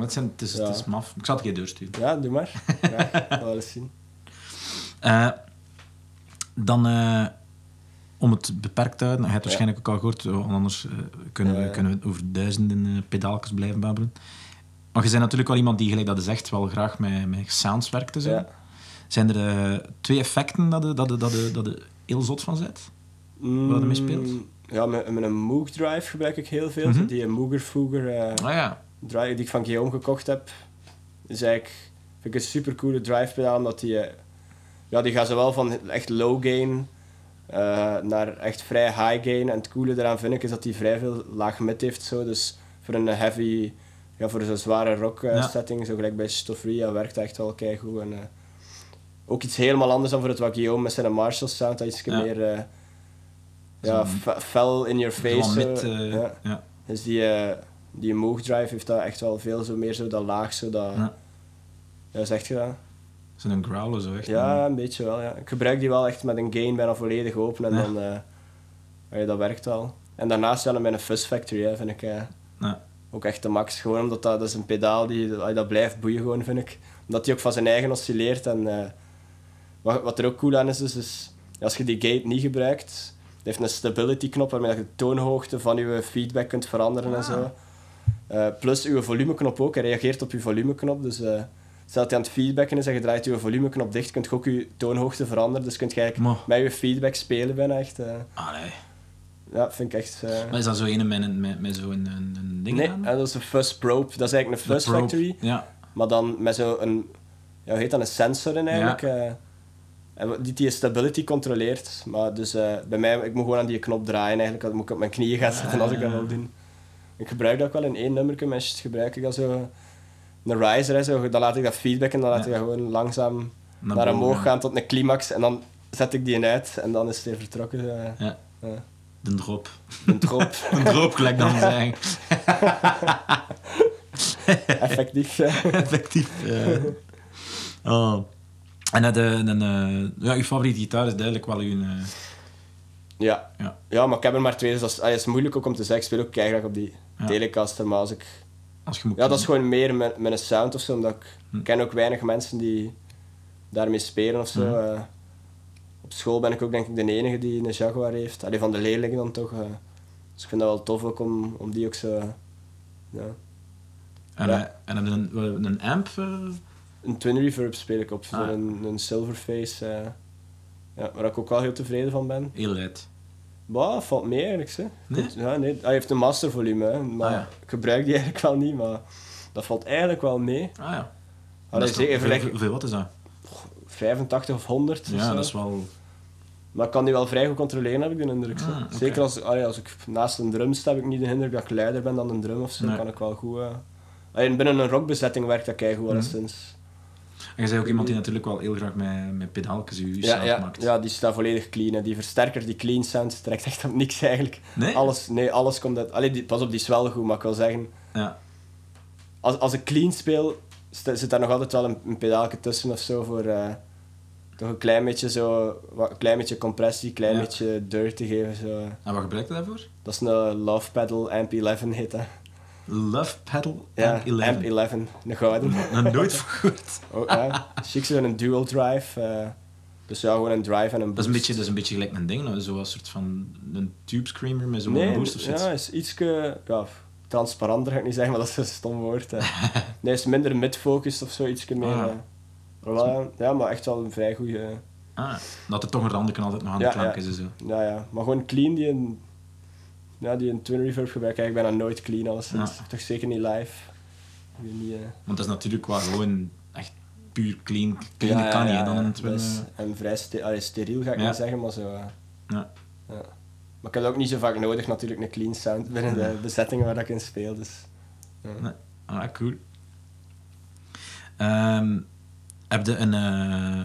Het, zijn, het, is, Ja. het is maf. Ik zal het keer doorsturen. Ja, doe maar. Ja, wel eens zien. Eh, dan... eh, om het beperkt te houden, je hebt het waarschijnlijk ook al gehoord, want anders eh, kunnen, we, kunnen we over duizenden pedaaltjes blijven babbelen. Maar je bent natuurlijk wel iemand die, gelijk dat is echt, wel graag met, met sounds werkt. Zo. Ja. Zijn er eh, twee effecten dat je dat, je- dat, je- dat je heel zot van zet? Mm, Waar je mee speelt? Ja, met, met een Moog Drive gebruik ik heel veel. Mhm. Die een Mooger Fooger eh, Ah ja, drive die ik van Guillaume gekocht heb. Is eigenlijk, vind ik een super coole drive pedaal, omdat die, eh, ja, die gaat zowel van echt low gain eh, naar echt vrij high gain. En het coole daaraan vind ik is dat die vrij veel laag mid heeft. Zo. Dus voor een heavy, ja, voor zo'n zware rock eh, Ja. setting, zo gelijk bij Stoffria, werkt dat echt wel keigoed. En, ook iets helemaal anders dan voor het wat Guillaume met zijn Marshall sound, dat iets Ja. meer ja, fel in your face. ja. ja. Dus die, die Moog Drive heeft dat echt wel veel zo meer zo dat laag, zo dat... Ja. Ja, zeg je dat? Zo'n growler zo echt. Ja, een beetje wel, ja. Ik gebruik die wel echt met een gain bijna volledig open en Ja. dan... eh, ja, dat werkt wel. En daarnaast ja, met een Fuzz Factory, hè, vind ik eh, Ja. ook echt de max. Gewoon omdat dat, dat is een pedaal die dat, dat blijft boeien, gewoon, vind ik. Omdat die ook van zijn eigen oscilleert. En eh, wat, wat er ook cool aan is, is, is als je die gate niet gebruikt, het heeft een stability knop waarmee je de toonhoogte van je feedback kunt veranderen en Ah. zo. Eh, plus uw volumeknop ook, hij reageert op je volumeknop. Dus eh stel dat hij aan het feedbacken is en je draait je volumeknop dicht, kun je ook je toonhoogte veranderen. Dus kun je eigenlijk met je feedback spelen bijna echt. eh, allee. ja, vind ik echt... Maar is dat zo een met, met, met zo'n een, een ding Nee, aan? dat is een Fuzz Probe. Dat is eigenlijk een Fuzz. Factory. Ja. Maar dan met zo'n... Ja, hoe heet dat? Een sensor in eigenlijk. en die die stability controleert. Maar dus bij mij, ik moet gewoon aan die knop draaien eigenlijk. Dan moet ik op mijn knieën gaan zitten als ik dat wil doen. Ik gebruik dat ook wel in één nummer. Meestal gebruik ik dat zo... Een riser, hè, zo, dan laat ik dat feedback en dan laat ik dat gewoon langzaam Naar omhoog gaan tot een climax. En dan zet ik die uit en dan is het weer vertrokken. eh, Ja. ja. De drop. Een drop. <laughs> Een drop, gelijk dan <laughs> zeggen. Effectief. eh. Effectief. ja. Oh. En uh, de, een, uh, ja, uw favoriete gitaar is duidelijk wel uw... Ja. Ja. ja, maar ik heb er maar twee, dus dat is, allee, het is moeilijk ook om te zeggen. Ik speel ook keihard op die Ja. Telecaster, maar als ik... Als je moet Ja, dat is gewoon meer met, met een sound of zo, omdat ik Hm. ken ook weinig mensen die daarmee spelen of zo. Mhm. eh. op school ben ik ook denk ik de enige die een Jaguar heeft. Allee, van de leerlingen dan toch. eh. Dus ik vind dat wel tof ook om, om die ook zo... Ja. En, Ja. uh, en heb je een, een amp? Een Twin Reverb speel ik op, Ah. zo'n een Silverface. Ja, waar ik ook wel heel tevreden van ben. Heel luid. Bah, valt mee eigenlijk. Hè. Nee? Goed, Ja, nee. Hij heeft een mastervolume, hè, maar Ah, ja. ik gebruik die <laughs> eigenlijk wel niet, maar dat valt eigenlijk wel mee. Ah ja. Allee, Dat is toch- zeker hoeveel, wat is dat? 85 of 100 of Ja, dat is wel... Maar ik kan die wel vrij goed controleren, heb ik de indruk. Ah. Zeker als, allee, als ik naast een drum sta, heb ik niet de indruk dat ik luider ben dan een drum of zo. Nee. kan ik wel goed... eh allee, binnen een rockbezetting werkt dat keigoed Mhm. alleszins. En je bent ook iemand die natuurlijk wel heel graag met, met pedaaltjes je Ja, ja, maakt. ja, die staat volledig clean. Hè. Die versterker, die clean sound, trekt echt op niks eigenlijk. Nee? Alles, nee, alles komt uit... Allee, die, pas op, die is wel goed, maar ik wil zeggen... Ja. Als, als ik clean speel, zit daar nog altijd wel een, een pedaaltje tussen of zo voor... eh, toch een klein beetje zo... Een klein beetje compressie, een klein Ja. beetje deur te geven. Zo. En wat gebruik je daarvoor? Dat is een Love Pedal Amp 11 heet dat. Love Pedal Ja, Amp 11. Amp 11, een gouden. <laughs> Nog nooit gehoord. Oh, ja. Chic zo'n dual drive. eh, dus ja, gewoon een drive en een Dat boost. is een beetje, dat is een beetje gelijk een ding, nou, zo'n soort van een tube screamer met zo'n nee, boost of zoiets. ja, is iets ja, transparanter ga ik niet zeggen, maar dat is een stom woord. hè. <laughs> nee, is minder mid-focused of zo, iets meer. Ah. eh. wel, ja, maar echt wel een vrij goede. Ah, dat er toch een randje altijd nog aan Ja, de klank ja. is en zo. Ja, ja, maar gewoon clean die een, ja, die een twin reverb gebruik eigenlijk bijna nooit clean als Ja. Toch zeker niet live. Ik niet, eh. Want dat is natuurlijk wel gewoon echt puur clean. Clean Ja, kan ja, hè, dan ja. een twin. Eh, En vrij ste allee, steriel ga ik niet zeggen, maar zo. eh, Ja. ja. Maar ik heb ook niet zo vaak nodig, natuurlijk, een clean sound binnen de bezettingen waar ik in speel. Dus. Nee. Ah, cool. Ehm, heb je een, eh,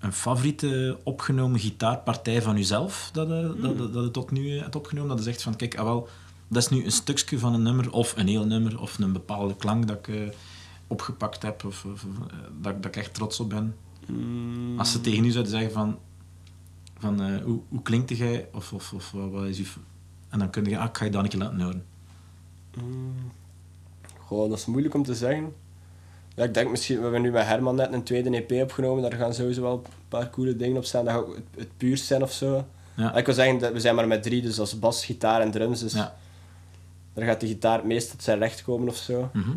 een favoriete opgenomen gitaarpartij van jezelf dat je, dat, dat, dat je tot nu hebt opgenomen? Dat je zegt van, kijk, ah, wel, dat is nu een stukje van een nummer, of een heel nummer, of een bepaalde klank dat ik eh, opgepakt heb, of, eh, dat, dat ik echt trots op ben. Mm. Als ze tegen u zouden zeggen van, van eh, hoe, hoe klinkt jij, of, of, of wat wat is je... En dan kun je, ah, ik ga je dat een keer laten horen. Mm. Goh, dat is moeilijk om te zeggen. Ja, ik denk misschien, we hebben nu met Herman net een tweede EP opgenomen, daar gaan sowieso wel een paar coole dingen op staan, dat gaat ook het, het puurst zijn of zo. Ja. Ik wil zeggen, dat we zijn maar met drie, dus als bas, gitaar en drums. Dus Ja. daar gaat de gitaar het meest tot zijn recht komen of zo. Mhm.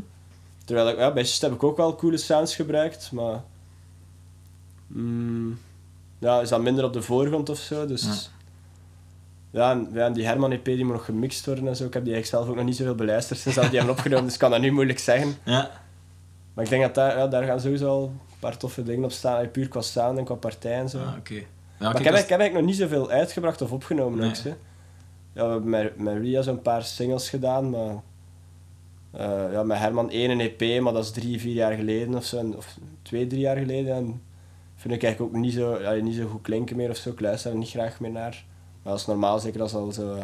Terwijl ik, ja, bij Just heb ik ook wel coole sounds gebruikt, maar... mm, ja, is dat minder op de voorgrond of zo, dus... Ja. Ja, en, ja, die Herman EP die moet nog gemixt worden en zo. Ik heb die eigenlijk zelf ook nog niet zoveel beluisterd sinds dat die hebben opgenomen, dus ik kan dat nu moeilijk zeggen. Ja. Maar ik denk dat daar, ja, daar gaan sowieso al een paar toffe dingen op staan, puur qua sound en qua partij en zo. Ah, oké. Ja, maar ik, heb, ik heb eigenlijk nog niet zoveel uitgebracht of opgenomen Nee. ook. Hè. Ja, we hebben met, met Ria zo'n paar singles gedaan, maar... eh, ja, met Herman één EP, maar dat is drie, vier jaar geleden of zo. en- Of twee, drie jaar geleden. En vind ik eigenlijk ook niet zo, ja, niet zo goed klinken meer of zo. Ik luister er niet graag meer naar. Maar dat is normaal, zeker als al zo...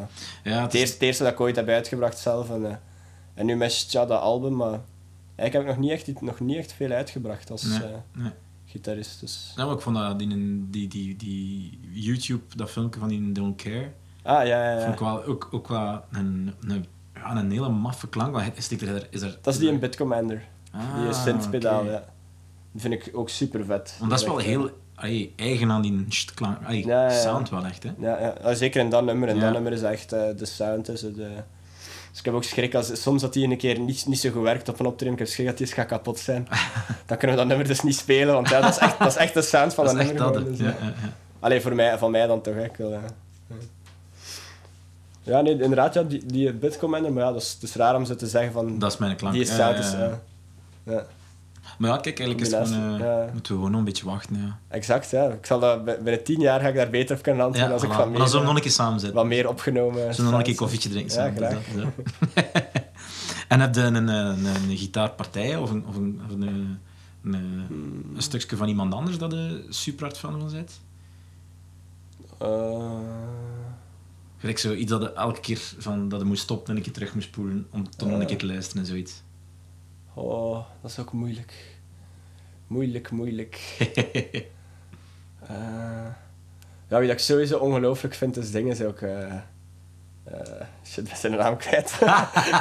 ja, het, het is- eerste, het eerste dat ik ooit heb uitgebracht zelf. En, eh, en nu met Tja, dat album, maar... Eigenlijk heb ik nog niet echt, nog niet echt veel uitgebracht als Nee, eh, nee. gitarist. Dus. Maar ik vond dat die, die, die, die YouTube, dat filmpje van die Don't Care, Ah, ja, ja, ja. vond ik wel, ook, ook wel een, een, ja, een hele maffe klank. Want Is er, is er, Dat is die in Bitcommander. Ah, Die synthpedaal, oké. ja. Die vind ik ook super vet. Want dat is wel heel allee, eigen aan die klank. Allee, Ja, ja, ja. sound wel echt, hè? Ja, ja. zeker in dat nummer. En Ja. dat nummer is echt eh, de sound tussen de... Dus ik heb ook schrik als soms dat die een keer niet, niet zo goed werkt op een optreden. Ik heb schrik dat die eens gaat kapot zijn. <laughs> Dan kunnen we dat nummer dus niet spelen, want ja, dat, is echt, dat is echt de sound van Dat dat, nummer. dat, dus, ja, ja. ja, ja. Allee, voor mij, van mij dan toch. Ik wil, ja. ja, nee, inderdaad, ja, die, die Bitcommander, maar ja, dat is, het is raar om zo te zeggen van... Dat is mijn klank. die is... ja. ja. Maar ja, kijk, eigenlijk is het gewoon, eh, ja. moeten we gewoon nog een beetje wachten. Ja, Exact, ja. Ik zal dat, bij- binnen tien jaar ga ik daar beter op kunnen antwoorden als ik wat Maar meer, dan zullen we nog eh, een keer samen zitten. wat meer opgenomen... Zullen we nog een keer sounds- koffietje drinken Ja, samen? graag. Dus dat- <laughs> en heb je een, een, een, een gitaarpartij of een, of een, of een, een, een, Hmm. een stukje van iemand anders dat je super hard fan van bent? Eh, Gelijk zo iets dat je elke keer van, dat je moest stoppen en een keer terug moest spoelen om toch nog een Eh. keer te luisteren en zoiets. Oh, dat is ook moeilijk. Moeilijk, moeilijk. <laughs> Eh, ja, wie dat ik sowieso ongelooflijk vind, is dingen is ook... eh eh, shit, ben zijn naam kwijt.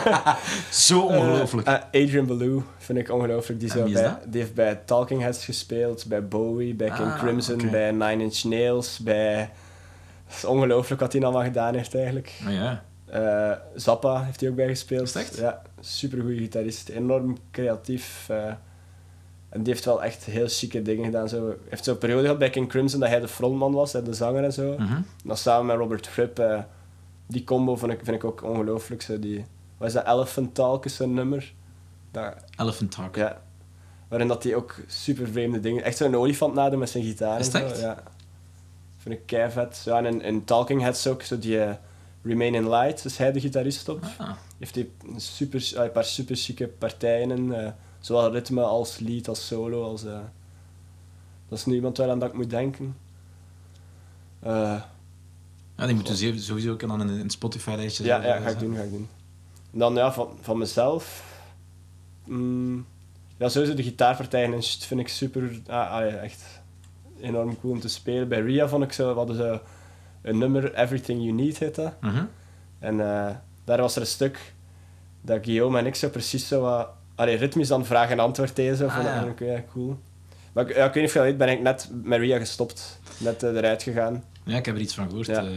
<laughs> Zo ongelooflijk. Adrian Belew vind ik ongelooflijk. Die, bij, heeft bij Talking Heads gespeeld, bij Bowie, bij King Ah, Crimson, bij Nine Inch Nails, bij... Het is ongelooflijk wat hij allemaal gedaan heeft eigenlijk. Maar ja, Eh, Zappa heeft hij ook bij gespeeld. Echt? Ja, supergoeie gitarist. Enorm creatief. eh, en die heeft wel echt heel chique dingen gedaan. Zo, heeft zo'n periode gehad bij King Crimson dat hij de frontman was, de zanger en zo. En dan samen met Robert Fripp. eh, die combo vind ik, vind ik ook ongelooflijk. Zo, die, wat is dat? Elephant Talk is zo'n nummer. Dat, Elephant Talk. ja, waarin dat hij ook super vreemde dingen... Echt zo'n olifant nadoen met zijn gitaar. Is en het zo, echt? Ja. Vind ik keivet. Ja, en in, in Talking Heads ook, zo die Remain in Light, is hij de gitarist op. Ah, Heeft hij een, super, ah, een paar super chique partijen in. eh, zowel ritme als lead, als solo. Als, eh, dat is nu iemand waar aan dat ik moet denken. Eh, ja, die moeten ze sowieso ook aan een, Spotify-lijstje ja, zetten, ja, ga ik doen, ga ik doen. En dan ja, van, van mezelf. mm, ja, sowieso de gitaarpartijen en shit vind ik super. Ah, ah, ja, echt enorm cool om te spelen. Bij Ria vond ik zo, we hadden zo een nummer, Everything You Need heet dat. Mhm. En eh, daar was er een stuk dat Guillaume en ik zo precies zo wat... Allee, ritmisch dan vraag en antwoord deden. Zo, Ah, vond ja. ik ja, cool. Maar ja, ik weet niet of je weet, ben ik net met Ria gestopt. Net eh, eruit gegaan. Ja, ik heb er iets van gehoord. Ja. eh.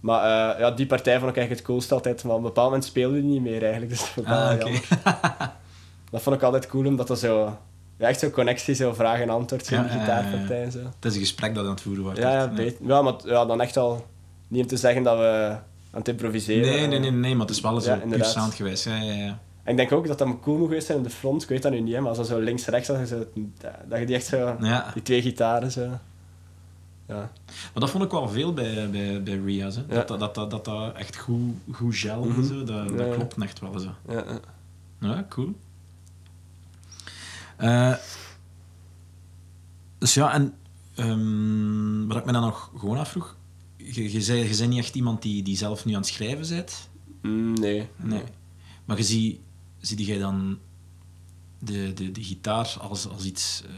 Maar ja, die partij vond ik eigenlijk het coolste altijd. Maar op een bepaald moment speelde die niet meer eigenlijk. Dus dat vond ik wel ah, jammer. <laughs> Dat vond ik altijd cool, omdat dat zo... Ja, echt zo'n connectie, zo vraag en antwoord, ja. gitaarpartij en zo. Het is een gesprek dat aan het voeren wordt. Ja, ja, echt, ja, maar ja, dan echt al... Niet om te zeggen dat we aan het improviseren. Nee, nee, nee, nee, maar het is wel zo puur sound geweest. Ja, ja, ja. En ik denk ook dat dat cool moet geweest zijn in de front. Ik weet dat nu niet, maar als dat zo links-rechts dat zo, dat je die echt zo... ja. Die twee gitaren zo... Ja. Maar dat vond ik wel veel bij, bij, bij Ria's. Hè. Dat, dat, dat, dat, echt goed, goed gelde. Mhm. zo. Dat, dat klopt echt wel zo. Ja, ja. Ja, cool. Eh, dus ja, en ehm, wat ik me dan nog gewoon afvroeg, je, je, zei, je bent niet echt iemand die, die zelf nu aan het schrijven bent. Mm, nee. Nee. Maar je zie, zie jij dan de, de, de gitaar als, als iets eh,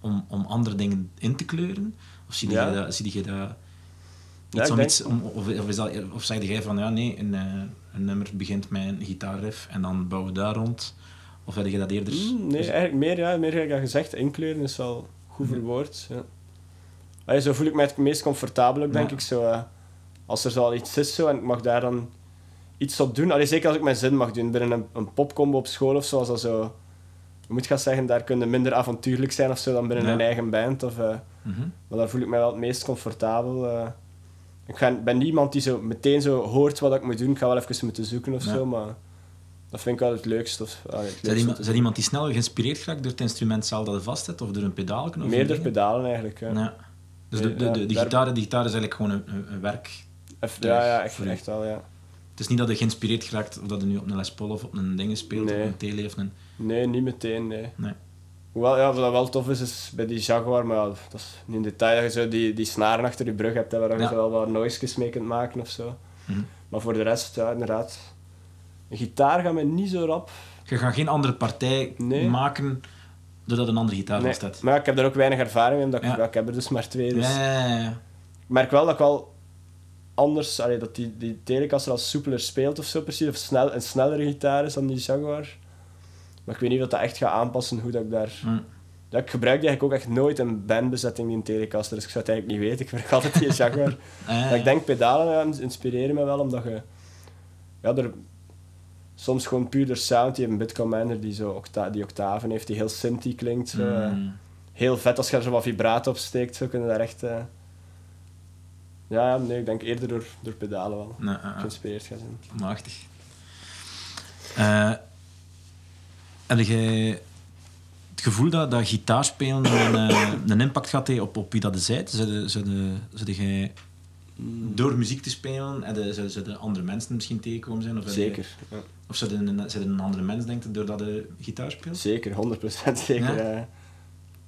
om, om andere dingen in te kleuren? Of zie Ja. jij dat, zie jij dat Ja, iets om denk- iets, om, of, of, is dat, of zeg jij van ja, nee, een, eh, een nummer begint met een gitaarriff en dan bouwen we daar rond? Of heb je dat eerder? Mm, nee, eigenlijk meer, ja, meer heb ik gezegd. Inkleuren is wel goed verwoord. Ja. Allee, zo voel ik mij het meest comfortabel ook, denk Ja. ik. Zo, eh, als er zo al iets is zo, en ik mag daar dan iets op doen. Allee, zeker als ik mijn zin mag doen. Binnen een, een popcombo op school of zo, als dat zo... Je moet gaan zeggen, daar kun je minder avontuurlijk zijn of zo dan binnen Ja. een eigen band. Of, Mhm. maar daar voel ik mij wel het meest comfortabel. eh. ik ga, ben niemand die zo meteen zo hoort wat ik moet doen. Ik ga wel even moeten zoeken of zo, maar dat vind ik wel het leukste. Of, het Zijn leukste iemand, te zijn iemand die sneller geïnspireerd raakt door het instrument zelf dat je vast hebt, of door een pedaal? Meer door dingen? pedalen eigenlijk. Ja. Ja. Dus de, de, de, gitaar, de gitaar is eigenlijk gewoon een, een, een werk. Ja, ja, echt, echt wel, ja. Het is niet dat je geïnspireerd geraakt of dat je nu op een Les Paul of op een ding speelt, Nee. of een tele of een... Nee, niet meteen, nee. Nee. Hoewel, ja, wat wel tof is, is bij die Jaguar, maar ja, dat is niet in detail, dat je zo die, die snaren achter je brug hebt, hè, waar je Ja. wel wat noises mee kunt maken of zo. Mhm. Maar voor de rest, ja, inderdaad. Een gitaar gaat mij niet zo rap. Je gaat geen andere partij Nee. maken doordat een andere gitaar Nee. hebt. Maar ik heb daar ook weinig ervaring mee, omdat ik, Ja. ik heb er dus maar twee. Dus. Ja. Ik merk wel dat ik wel anders, allee, dat die, die Telecaster al soepeler speelt of zo precies, of snel, een snellere gitaar is dan die Jaguar. Maar ik weet niet of dat echt gaat aanpassen hoe dat ik daar... Hm. Ja, ik gebruik die eigenlijk ook echt nooit in bandbezetting, die een Telecaster, dus ik zou het eigenlijk niet weten. Ik gebruik altijd die Jaguar. Ja, <laughs> ja, Maar ik denk pedalen ja, inspireren me wel, omdat je... Ja, er, soms gewoon puur de sound, die heeft een Bit Commander die zo octa die octaven heeft, die heel synthy klinkt. Zo, eh. Mm. Heel vet als je er zo wat vibrato op steekt, zo kunnen daar echt... eh, Ja, nee, ik denk eerder door, door pedalen wel. Nee, ja. Geïnspireerd gaan zijn. Machtig. Eh, heb jij het gevoel dat, dat gitaarspelen een, eh, een impact gaat hebben op, op wie dat je bent? Zou je- zou je- zou jij door muziek te spelen, je- zouden andere mensen misschien tegenkomen zijn? Of je- Zeker. Ja. Of zou je een, zou je een andere mens denken doordat je gitaar speelt? Zeker, 100% zeker. Ja? Ja,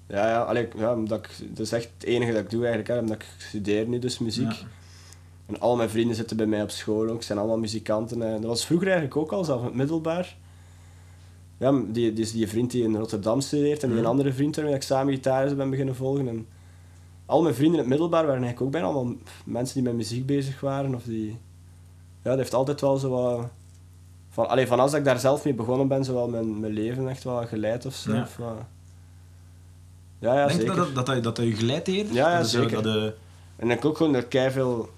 ja, ja, allee, ja omdat ik, dat is echt het enige dat ik doe eigenlijk, hè, omdat ik studeer nu dus muziek. Ja. En al mijn vrienden zitten bij mij op school ook, zijn allemaal muzikanten. eh. Dat was vroeger eigenlijk ook al, zelfs in het middelbaar. Ja, die, die, die vriend die in Rotterdam studeert en die een andere vriend waarmee ik samen gitaar ben beginnen volgen. En al mijn vrienden in het middelbaar waren eigenlijk ook bijna allemaal mensen die met muziek bezig waren. Of die, ja, dat heeft altijd wel zo wat... Van, allee, van als ik daar zelf mee begonnen ben, zo wel mijn, mijn leven echt wel geleid of zo. Ja. Of, ja, ja, Denk zeker. dat, dat, dat, dat, dat je geleid heeft? Ja, ja, Dat zo- zeker. Dat En ik ook gewoon door veel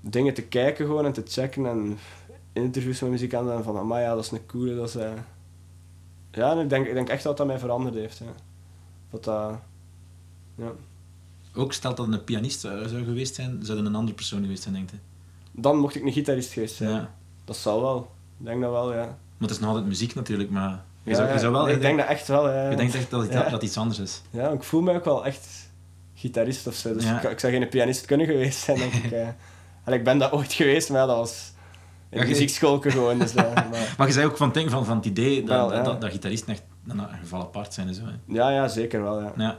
dingen te kijken gewoon en te checken en interviews met muzikanten en van, maar ja, dat is een coole, dat is... eh." Ja, en ik denk, ik denk echt dat dat mij veranderd heeft. Ja. Dat dat... Ja. ook stelt dat een pianist zou, geweest zijn, zou een andere persoon geweest zijn, denk je? Dan mocht ik een gitarist geweest zijn. Ja. Dat zal wel. Ik denk dat wel, ja. Maar het is nog altijd muziek natuurlijk, maar je, Ja, zou, je zou wel... Nee, ik denk dat echt wel, ja. je denkt echt dat dat iets anders is. Ja, ik voel me ook wel echt gitarist of zo. Dus ik, ik zou geen pianist kunnen geweest zijn, denk ik. <laughs> eh. Allee, ik ben dat ooit geweest, maar dat was in Ja, je- muziekschool gewoon. Dus, eh, <laughs> maar, Maar je zei ook van, het ding- van, van het idee dat, Wel, dat, ja. dat, dat gitaristen echt een geval apart zijn en zo. Hè. ja, ja, zeker wel, ja. Ja.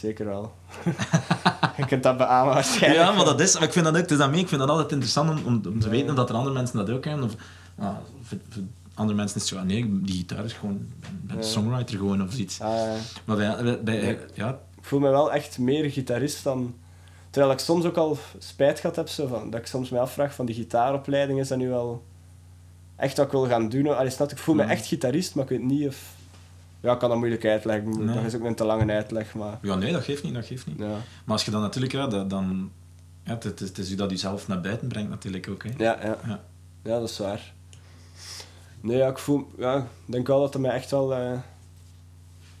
Zeker wel. <laughs> je kunt dat beamen waarschijnlijk. ja, maar dat is... Ik vind dat ook... Het is dat mee, ik vind dat altijd interessant om, om, te weten of dat er andere mensen dat ook hebben. Of, ah, voor, voor andere mensen is het zo... ah, nee, die gitaar is gewoon... Ik ben songwriter gewoon, of iets. Ah, ja. Maar bij... bij, bij- Nee. ja, ik voel me wel echt meer gitarist dan... Terwijl ik soms ook al spijt gehad heb, zo van, dat ik soms mij afvraag van die gitaaropleiding, is dat nu wel echt wat ik wil gaan doen? Allee, snap ik voel me echt gitarist, maar ik weet niet of... Ja, ik kan dat moeilijk uitleggen. Nee. Dat is ook een te lange uitleg, maar... ja, nee, dat geeft niet, dat geeft niet. Ja, Maar als je dan natuurlijk... Ja, dat, dan... Ja, het, het, is- het is u dat naar buiten brengt natuurlijk ook. Hè. ja, ja. Ja. Ja, dat is waar. Nee, ja, ik voel... Ja, denk wel dat het mij echt wel... eh,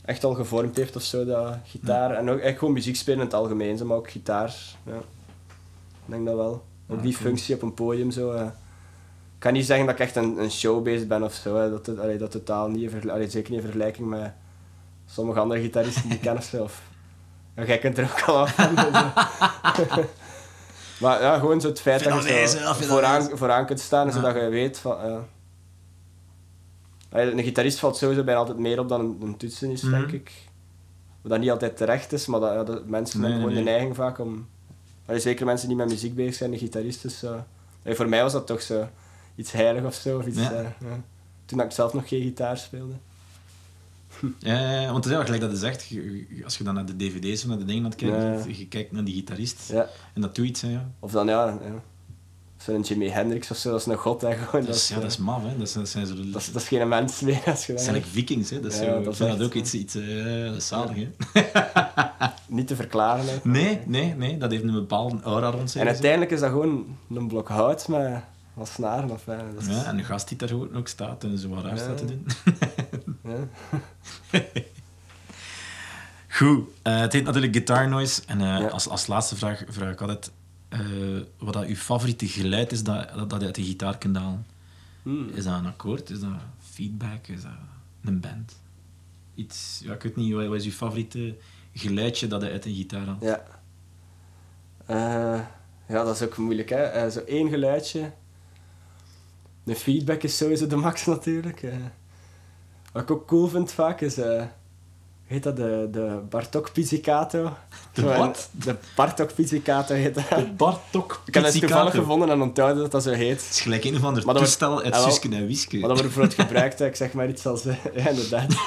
echt al gevormd heeft of zo, dat gitaar. En ook echt gewoon muziek spelen in het algemeen, maar ook gitaar. Ja. Ik denk dat wel. Ook die functie op een podium zo... eh. Ik kan niet zeggen dat ik echt een, een ben of zo. Hè. Dat, het- allee, dat totaal niet, in vergel- allee, zeker niet in vergelijking met sommige andere gitaristen die ik ken of zo. Of, ja, jij kunt er ook al af van. dus, eh. <laughs> maar ja, gewoon zo het feit dat je zo vooraan, kunt staan, Ja. zodat je weet van... ja. Allee, Een gitarist valt sowieso bijna altijd meer op dan een, een toetsen is, Mhm. denk ik. Wat dat niet altijd terecht is, maar dat, ja, dat mensen Nee, hebben gewoon nee, de neiging vaak om... Allee, zeker mensen die met muziek bezig zijn, de gitaristen. Zo. Allee, voor mij was dat toch zo iets heilig of zo. Of iets, Ja. eh. Toen ik zelf nog geen gitaar speelde. <laughs> Ja, want het is wel gelijk dat je zegt, als je dan naar de dvd's of naar de dingen kijken Ja, je kijkt naar die gitarist Ja. en dat doet iets, hè, ja. Of dan, ja, ja. zo'n Jimi Hendrix of zo, dat is een god. Hè, gewoon. Dat is, ja, eh, dat is maf, hè. Dat, zijn- dat zijn zo dat, is, dat is geen mens meer als je dat zijn like vikings, hè. Dat is zo, dat ik is dat ook iets, iets eh, is zalig, hè. <laughs> niet te verklaren. Hè. Nee, nee, nee. Dat heeft een bepaalde aura rond zich. En uiteindelijk is dat gewoon een blok hout met wat snaren. Dat is, Ja, en de gast die daar ook staat en zo wat raar staat te doen. <laughs> Goed, eh, het heet natuurlijk Guitar Noise. En eh, als, als laatste vraag vraag ik altijd eh, wat dat uw favoriete geluid is dat, dat, dat je uit de gitaar kunt halen. Hmm. Is dat een akkoord? Is dat feedback? Is dat een band? Iets, ja, ik weet niet, wat wat is uw favoriete geluidje dat je uit een gitaar haalt? Ja. Ja, dat is ook moeilijk, hè. Zo één geluidje. De feedback is sowieso de max <laughs> natuurlijk. eh. wat ik ook cool vind vaak is... eh heet dat de, de Bartok Pizzicato? De wat? De Bartok Pizzicato heet dat. De Bartok Ik heb dat toevallig Pizzicato. gevonden en onthouden dat dat zo heet. Het is gelijk een of ander toestel uit Ah, wel. Suske en Wiske. Maar dat wordt bijvoorbeeld gebruikt, hè. ik zeg maar iets als... <laughs> ja, inderdaad. <laughs>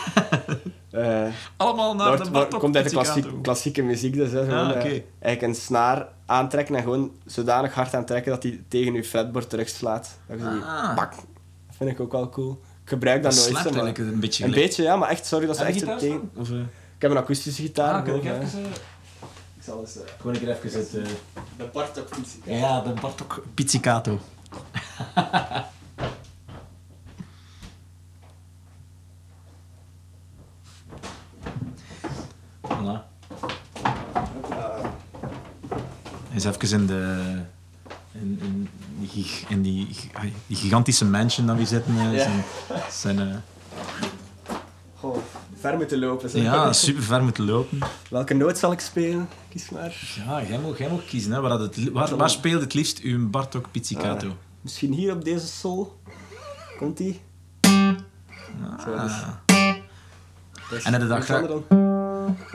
Eh, Allemaal naar Dat de wordt- Bartok komt uit de klassiek, klassieke muziek, dus hè, gewoon, Ah, eh, oké. eigenlijk een snaar aantrekken en gewoon zodanig hard aantrekken dat hij tegen je fretboard terugslaat. Dat je die Ah. pak. Dat vind ik ook wel cool. Ik gebruik dat, Dat nooit. maar- eigenlijk een beetje Een gelijk. beetje, ja, maar echt, sorry, dat is echt een tegen... Of, eh, Ik heb een akoestische gitaar. ah, ik gewoon, even... Ik zal eens... Gewoon een keer even het... de Bartok Pizzicato. Ja, de Bartok Pizzicato. <laughs> voilà. Eens even in de... In, in, die, in die, gigantische mansion dat we zitten. eh, Ja. Zijn, zijn, Goh, ver moeten lopen. zeg. ja, super ver moeten lopen. Welke noot zal ik spelen? Kies maar. Ja, jij mag, jij mag kiezen. Hè, waar, dat het, li- waar, waar speelt het liefst uw Bartok Pizzicato? Ah, Misschien hier op deze sol. Komt die? Zo, dus- Ah. dus En dat iets graag-?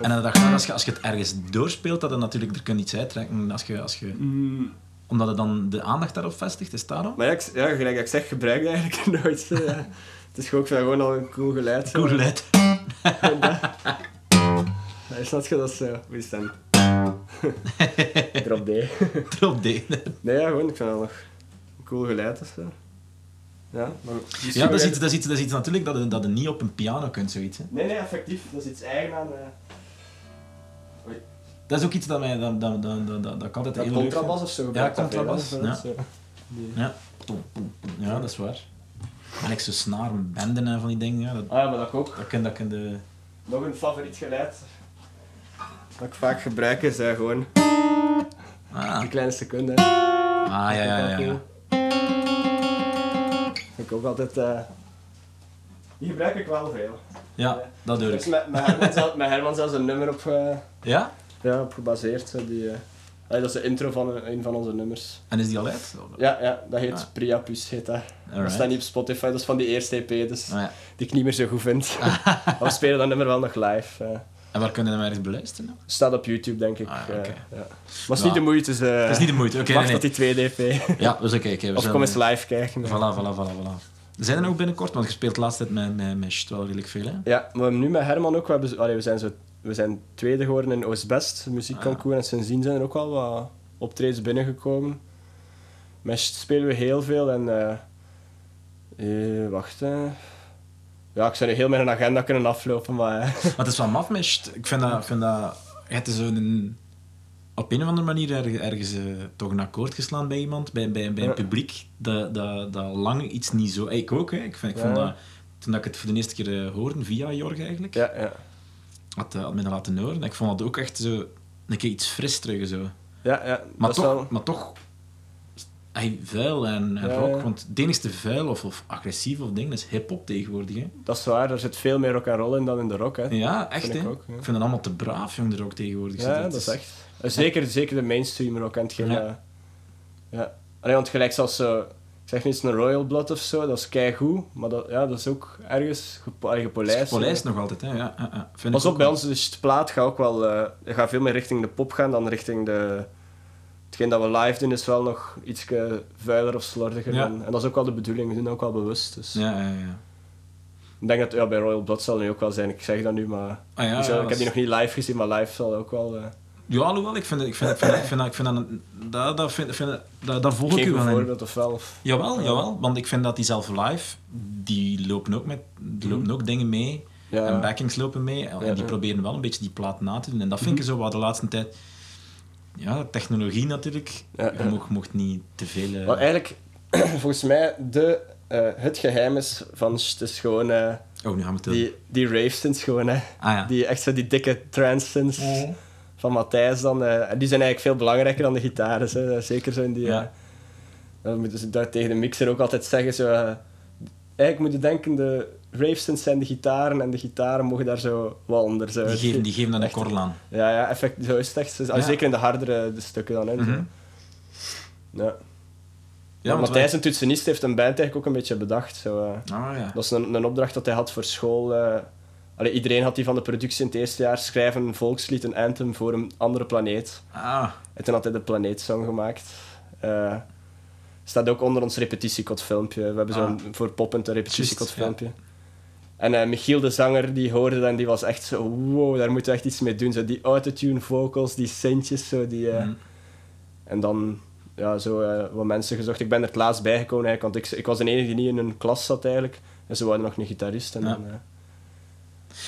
En dan dacht ik, als je, als je het ergens doorspeelt, dat je natuurlijk er kunt iets uittrekken. Als je, als je, Mm, omdat het dan de aandacht daarop vestigt, is daarom? Maar ja, ik, ja, gelijk ik zeg, gebruik dat eigenlijk <laughs> nooit. ja. Het is gewoon, gewoon al een cool geluid. zo. Cool geluid. <laughs> Ja, snap je dat zo? Hoe is het dan? <laughs> Drop D. Erop D. Nee, ja, gewoon, ik vind dat nog een cool geluid of zo. Ja, maar... Ja, dat is, iets, dat, is iets, dat is iets natuurlijk dat je, dat je niet op een piano kunt, zoiets. Hè. Nee, nee, effectief. Dat is iets eigen aan... eh Dat is ook iets dat, mij, dat, dat, dat, dat, dat, dat ik altijd dat heel leuk contrabas of zo. Ja, contrabas, ja. Die- Ja. Ja, dat is waar. En ik zo snaren, benden en van die dingen. Ja, dat, Ah ja, maar dat ook. dat kan dat kan de... Nog een favoriet geluid. Dat ik vaak gebruik is eh, gewoon Ah, die kleine seconde. ah ja, ja, ja. ja. Ik ook altijd... eh, Die gebruik ik wel veel. Ja, dat doe is ik. met, met, Herman, zelf, met Herman zelfs een nummer op, eh, Ja? ja, op gebaseerd. Die, eh, allee, dat is de intro van een, een van onze nummers. En is die al uit? Ja, ja dat heet Ah. Priapus. Heet dat. Dat staat niet op Spotify, dat is van die eerste EP, dus Ah, ja. die ik niet meer zo goed vind. <laughs> maar we spelen dat nummer wel nog live. En waar kunnen we ergens beluisteren? staat op YouTube, denk ik. Ah, eh, oké. ja. Maar het is niet de moeite. Dus, eh, Dat is niet de moeite, oké. wacht nee, tot die tweede EP. Ja, we zullen kijken. We of zijn- kom eens live kijken. Voilà, voilà, voilà, voilà. Zijn er nog binnenkort? Want je speelt de laatste tijd met, met, met wel redelijk veel, hè? Ja, maar nu met Herman ook... We, hebben, allee, we, zijn zo, we zijn tweede geworden in Oostbest, muziekconcours. En sindsdien zijn er ook wel wat optredens binnengekomen. Met spelen we heel veel en... eh, eh, wacht, hè. Ja, ik zou nu heel mijn agenda kunnen aflopen, maar... eh, <laughs> Maar het is wel maf. Ik vind dat... Ik vind dat je hebt zo'n... Op een of andere manier ergens, ergens eh, toch een akkoord geslaan bij iemand, bij, bij, bij een publiek, dat, dat, dat lang iets niet zo... Ik ook, hè. Ik, vind, ik vond dat... Toen ik het voor de eerste keer eh, hoorde, via Jorg eigenlijk, ja, ja. had, had mij dat laten horen. Ik vond dat ook echt zo... Een keer iets fris terug, zo. Ja, ja. Maar toch, is wel... maar toch ey, vuil en, en Ja, rock. ja. Want het enigste vuil of, of agressief of ding is hip-hop tegenwoordig. Hè. Dat is waar, er zit veel meer rock en roll in dan in de rock, hè. Ja, echt. Vind ik ook, ja. Ik vind het allemaal te braaf, jong, de rock tegenwoordig. Ja, dat is echt. Eh, Zeker, zeker de mainstream rock en hetgeen. Ja. Ja. ja. Allee, want gelijk zoals zo, ik zeg niet een Royal Blood of zo, dat is keigoed, maar dat, ja, dat is ook ergens gepo gepolijst. Polijst nog altijd, hè. Ja. Vind Pas ik op, bij wel. ons is de plaat gaat ook wel, eh gaat veel meer richting de pop gaan dan richting de... Hetgeen dat we live doen is wel nog iets vuiler of slordiger. Ja. En, en dat is ook wel de bedoeling, we doen dat ook wel bewust. Dus. Ja, ja, ja. Ik denk dat ja, bij Royal Blood zal nu ook wel zijn, ik zeg dat nu, maar Ah, ja, ik heb die nog niet live gezien, maar live zal ook wel... eh, Ja, alhoewel, ik vind, ik vind, ik vind, ik vind, ik vind, dat dat, dat, vind, vind, dat, daar volg ik u wel voorbeeld of wel? Of... Jawel, jawel, want ik vind dat die zelf live, die lopen ook, met, die lopen ook dingen mee. Ja. En backings lopen mee. En die. Mhm. proberen wel een beetje die plaat na te doen. En dat vind ik zo wat de laatste tijd... Ja, technologie natuurlijk. Ja, Je mocht, mocht niet te veel... Wat eigenlijk, <clears throat> volgens mij, de, eh, het geheim is van gewoon eh, Oh, nu gaan we die, die rave-synths gewoon, hè. Ah ja. Die, echt zo die dikke trance-synths Mhm. van Matthijs dan. eh, die zijn eigenlijk veel belangrijker dan de gitaren, hè. Zeker zo in die... Ja. dan moeten ze daar tegen de mixer ook altijd zeggen, zo... eigenlijk moet je denken, de rave-synths zijn de gitaren en de gitaren mogen daar zo wat onder. Zo. Die geven, die geven dan een Echt- korrel aan. Ja, ja, effect, zo is het echt. Ja. Zeker in de hardere de stukken dan, hè. zo. Mhm. Ja. Ja, Ja, want Matthijs, een toetsenist, heeft een band eigenlijk ook een beetje bedacht. Zo, eh. Ah ja. Dat is een, een opdracht dat hij had voor school. eh. Allee, iedereen had die van de productie in het eerste jaar. Schrijven een volkslied, een anthem voor een andere planeet. Ah, En toen had hij de Planeetsong gemaakt. Eh staat ook onder ons repetitiekot filmpje. We hebben zo'n voor Poppend een repetitiekot ja. En eh, Michiel de zanger, die hoorde dat en die was echt zo... Wow, daar moeten we echt iets mee doen. Zo, die autotune vocals, die sintjes, zo die... eh, mm. en dan ja, zo eh, wat mensen gezocht. Ik ben er het laatst bijgekomen eigenlijk, want ik, ik was de enige die niet in een klas zat eigenlijk. En ze waren nog een gitarist. En Ja. dan,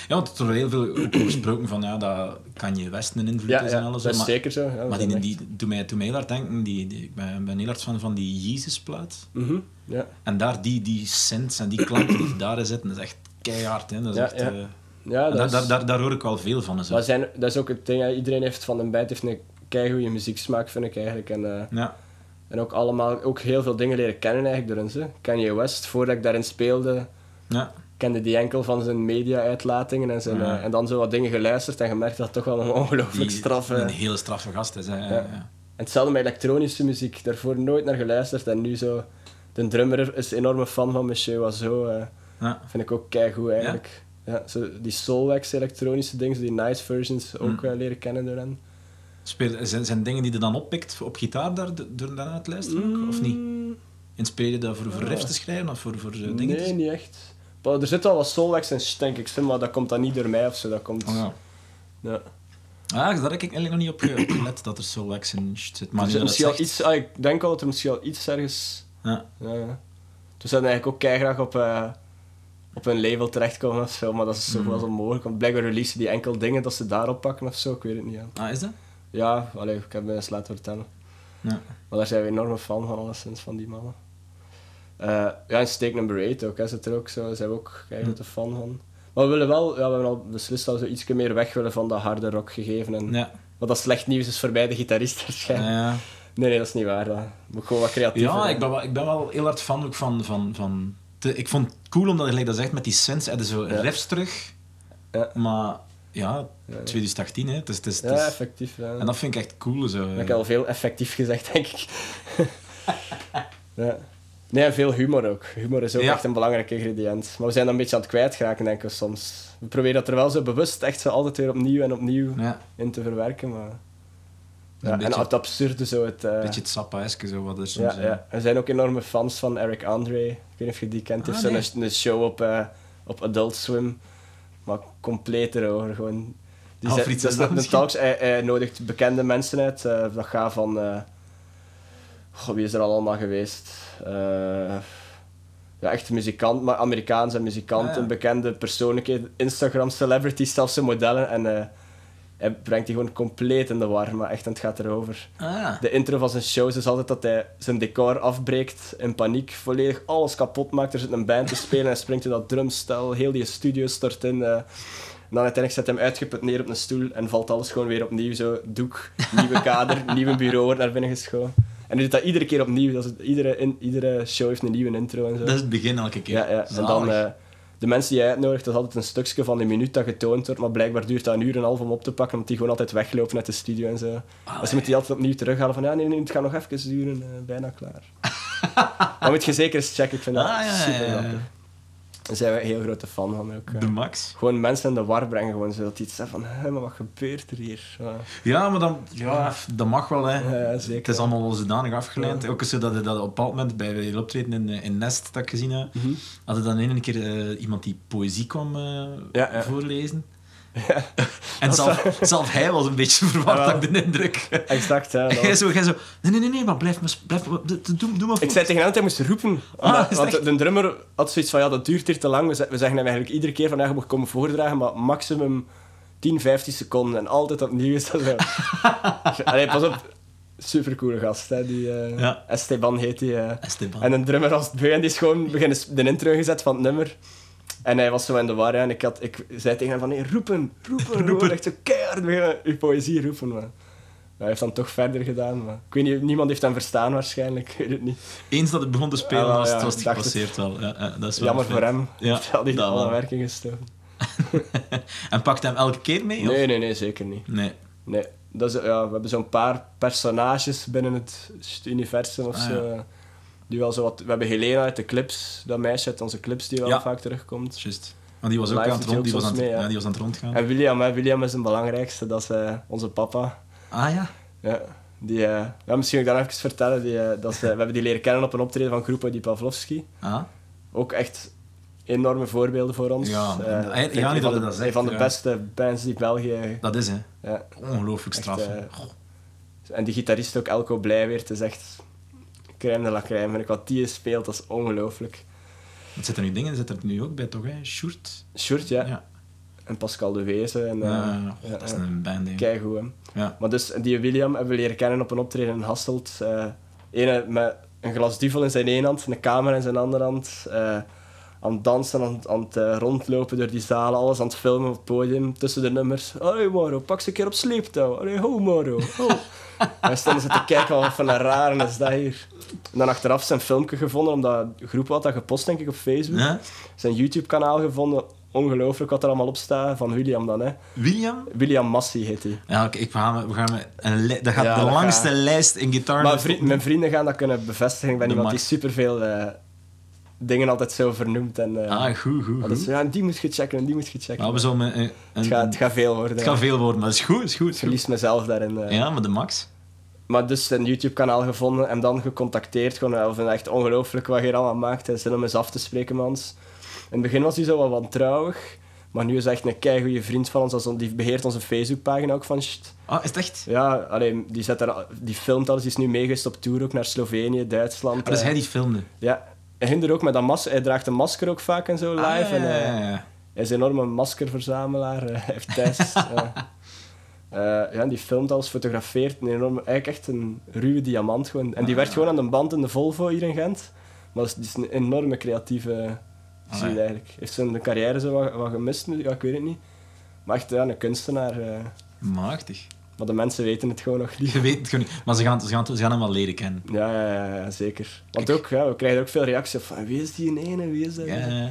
ja, want er wordt heel veel gesproken van ja, dat kan je Westen een invloed ja, is en alles. dat is maar zeker zo. Ja, maar die, die doet mij, mij heel hard denken, die, die, ik ben, ben heel hard van, van die Jezus-plaat. Mhm, ja. En daar die, die synths en die klanken die daarin zitten, dat is echt keihard. Hè. Dat is Ja, echt, ja. eh, Ja, dat, daar, is, daar, daar, daar hoor ik wel veel van. Zo. maar zijn, dat is ook het ding. hè. Iedereen heeft van een band heeft een keigoede muzieksmaak, vind ik eigenlijk. En, eh, Ja. en ook allemaal ook heel veel dingen leren kennen eigenlijk door hen. Kanye West, voordat ik daarin speelde, Ja. kende die enkel van zijn media-uitlatingen en, zijn, Ja. eh, en dan zo wat dingen geluisterd en gemerkt dat het toch wel een ongelooflijk straffe... Een hele straffe gast is. Hè. Ja. En hetzelfde met elektronische muziek. Daarvoor nooit naar geluisterd. En nu zo... De drummer is een enorme fan van Monsieur Oiseau. eh Ja. vind ik ook keigoed eigenlijk. Ja? zo die Soulwax elektronische dingen, zo die nice versions ook Mm. eh, leren kennen door hen. Speel, zijn, zijn dingen die je dan oppikt op gitaar daar, door daarna te luisteren ook, of niet? Mm, Inspireer je dat voor, voor Ja. riffs te schrijven of voor, voor eh, dingen? te- Nee, niet echt. Maar er zit wel wat Soulwax in, denk ik, maar dat komt dan niet door mij of zo. Dat komt... Oh, ja. ja. Ah, daar heb ik eigenlijk nog niet op ge- op gelet dat er zo wax in zit. Maar het misschien al iets, ah, ik denk wel dat er misschien al iets ergens... Ja. Ja, ja. Toen zijn eigenlijk ook keigraag op, eh, op een label terechtkomen of zo, maar dat is zo Mm. goed als onmogelijk. Want blijkbaar releasen die enkel dingen dat ze daarop pakken of zo, ik weet het niet. Ja, Ah, is dat? ja allee, ik heb me eens laten vertellen. Ja. Maar daar zijn we enorme fan van, alleszins, van die mannen. Eh, ja, en Steak Number 8 ook, hè, zit er ook zo, daar zijn we ook Hm. een grote fan van. Maar we willen wel, ja, we hebben al beslist dat we zo iets meer weg willen van dat harde rock gegeven. En, Ja. Wat dat slecht nieuws is voor mij, de gitarist waarschijnlijk. Ja. Nee, nee, dat is niet waar. Dat moet gewoon wat creatiever Ja, ik ben, wel, ik ben wel heel hard fan ook van... van, van te- ik vond het cool omdat, gelijk dat zegt, met die synths hadden zo Ja. riffs terug. Ja. Maar ja, Ja, ja. 2018, hè. Het is, het is, het Ja, effectief. Ja. en dat vind ik echt cool. Zo. Dat heb ik al veel effectief gezegd, denk ik. <laughs> ja. Nee, en veel humor ook. Humor is ook echt een belangrijk ingrediënt. Maar we zijn dat een beetje aan het kwijtraken, denk ik, soms. We proberen dat er wel zo bewust echt zo altijd weer opnieuw en opnieuw in te verwerken, maar... een Ja, beetje, en het absurde zo, het... eh, een beetje het sappaeske, zo wat er soms... ja, ja. We zijn ook enorme fans van Eric Andre. Ik weet niet of je die kent. Hij Ah, heeft nee. zo'n een show op, eh, op Adult Swim. Maar compleet erover. Gewoon. Die zet- is dat is dat de misschien? talks, hij, hij nodigt bekende mensen uit. eh, dat gaat van... goh, wie is er al allemaal geweest? Ja, echt muzikant, maar Amerikaanse muzikanten, Ah, bekende persoonlijkheden, Instagram celebrities, zelfs modellen. En hij brengt die gewoon compleet in de war, maar echt, en het gaat erover. Ah, De intro van zijn shows is altijd dat hij zijn decor afbreekt in paniek, volledig alles kapot maakt. Er zit een band te spelen en hij springt in dat drumstel, heel die studio stort in. eh. en dan uiteindelijk zet hij hem uitgeput neer op een stoel en valt alles gewoon weer opnieuw. Zo, doek, nieuwe kader, <laughs> nieuwe bureau wordt naar binnen geschoven. En hij doet dat iedere keer opnieuw. Dat is, iedere, in, iedere show heeft een nieuwe intro en zo. dat is het begin elke keer. Ja, ja. En dan eh, de mensen die hij uitnodigt, dat is altijd een stukje van een minuut dat getoond wordt, maar blijkbaar duurt dat een uur en een half om op te pakken, omdat die gewoon altijd weglopen uit de studio en zo. Ah, Dus je moet die altijd opnieuw terughalen van ja, nee, nee, het gaat nog even duren, eh, bijna klaar. <laughs> Dan moet je zeker eens checken, ik vind dat Ah, ja, super ja, ja. Daar zijn we een heel grote fan van ook. De max. Gewoon mensen in de war brengen, gewoon zodat die iets zeggen van, hé, maar wat gebeurt er hier? Ja, maar dan, ja, dat mag wel, hè. Ja, zeker. Het is allemaal zodanig afgeleid. Ja. Ook zo dat, je dat op een bepaald moment bij een optreden in, eh, in Nest dat ik gezien heb, Mhm. hadden dan een keer eh, iemand die poëzie kwam eh, Ja, ja. En zelf, zelf hij was een beetje verward, Ja, had ik de indruk. Exact, dat Jij zo, jij zo, nee, nee, nee, nee, maar blijf maar, blijf doe, maar Ik zei tegen hem dat hij moest roepen. Ah, want echt? de drummer had zoiets van, ja, dat duurt hier te lang. We ze- we zeggen hem eigenlijk iedere keer van, ja, je moet komen voordragen, maar maximum 10, 15 seconden. En altijd opnieuw is dat zo. <laughs> Allee, pas op. Supercoole gast, hè. Die, eh, Ja. Esteban heet hij. eh. Esteban. En een drummer was het en die is gewoon beginnen de intro gezet van het nummer. En hij was zo in de war, en ik, had, ik zei tegen hem van, nee, roepen, roepen, <laughs> roepen. Echt zo keihard beginnen uw poëzie roepen, maar... Hij heeft dan toch verder gedaan, maar... Ik weet niet, niemand heeft hem verstaan waarschijnlijk, ik weet het niet. Eens dat het begon te spelen, Ah, was, ja, was het gepasseerd wel. Ja, ja, dat is wel Jammer voor hem. Ja, al die dat alle werking gestoken. <laughs> En pakt hem elke keer mee? of? Nee, nee, nee, zeker niet. Nee. Nee. Dat is, ja, we hebben zo'n paar personages binnen het universum of Ah, zo. Die wel zo wat, we hebben Helena uit de clips, dat meisje uit onze clips die wel Ja. vaak terugkomt. Juist. Maar die was ook Live aan het rond, die was aan mee, ja. ja, die was aan het rondgaan. En William, hè, William is een belangrijkste, dat is eh, onze papa. Ah ja. Ja, die, eh, ja, misschien ook dan even vertellen. Die, eh, dat is, we hebben die leren kennen op een optreden van Groepo Di Pavlovski. Ah. Ook echt enorme voorbeelden voor ons. Ja, en- ik ja, niet van dat de, dat zegt, een van de beste bands die België... Dat is, hè. Ja, Ongelooflijk Echt, straf. Goh. En die gitarist ook, Elko Blijweer, het is echt crème de la crème. Vind ik wat die speelt, dat is ongelooflijk. Wat zit er nu dingen? Zit er nu ook bij, toch? Hè? Sjoerd? Short, ja. Ja. En Pascal de Wezen. En, eh, Ja, ja, dat is ja. een band. Keigoed, hè. Ja. Maar dus, die William hebben we leren kennen op een optreden in Hasselt. eh ene met een glas duvel in zijn ene hand, een camera in zijn andere hand. eh, aan het dansen, aan, aan het eh, rondlopen door die zalen, alles aan het filmen op het podium, tussen de nummers. Allee Moro, pak ze een keer op sleeptouw. Allee, ho Moro, ho. <laughs> en we stonden ze te kijken, wat van een rare is dat hier. En dan achteraf zijn filmpje gevonden, omdat de groep had dat gepost, denk ik, op Facebook. Ja? Zijn YouTube-kanaal gevonden, ongelooflijk wat er allemaal op staat, van William dan, hè. William? William Massi heet hij. Ja, oké, ik ga, we gaan een dat gaat Ja, de dat langste gaat- lijst in gitaar. Maar mijn vrienden gaan dat kunnen bevestigen. Ik ben De iemand die superveel eh dingen altijd zo vernoemt. En, eh, Ah, goed, goed, goed. zo, ja, die moet je checken en die moet je checken. Ja, we zullen een, een, het, gaat, het gaat veel worden. het gaat veel worden, maar dat is goed, is goed. Ik Is goed. verlies mezelf daarin. eh. Ja, maar de max. Maar dus een YouTube-kanaal gevonden en dan gecontacteerd. Gewoon, eh, het echt ongelooflijk wat je hier allemaal maakt. En zin om eens af te spreken met ons. In het begin was hij zo wat wantrouwig. Maar nu is hij echt een keigoede vriend van ons. Die beheert onze Facebookpagina ook van... Sst. Ah, is het echt? Ja, alleen, die, zet er, die filmt alles. Die is nu meegeweest op tour ook naar Slovenië, Duitsland. Ah, dus eh. hij die filmde. Ja, hij ging er ook met dat mas Hij draagt een masker ook vaak en zo live. Ah, ja, en, ja, eh, ja, ja. hij is een enorme maskerverzamelaar. hij <laughs> heeft thuis... Eh, ja, die filmt alles, fotografeert. Een enorme, eigenlijk echt een ruwe diamant gewoon. En die Ah. werkt gewoon aan de band in de Volvo hier in Gent. Maar dat is, die is een enorme creatieve ziel eigenlijk. Heeft zijn carrière zo wat, wat gemist nu? Ja, ik weet het niet. Maar echt ja, een kunstenaar. eh. Machtig. maar de mensen weten het gewoon nog niet. Je weet het gewoon niet. Maar ze gaan, ze, gaan, ze gaan hem wel leren kennen. Ja, ja, ja, zeker. Want Kijk. ook, ja, we krijgen ook veel reacties van wie is die ene, wie is dat? Ja, ja,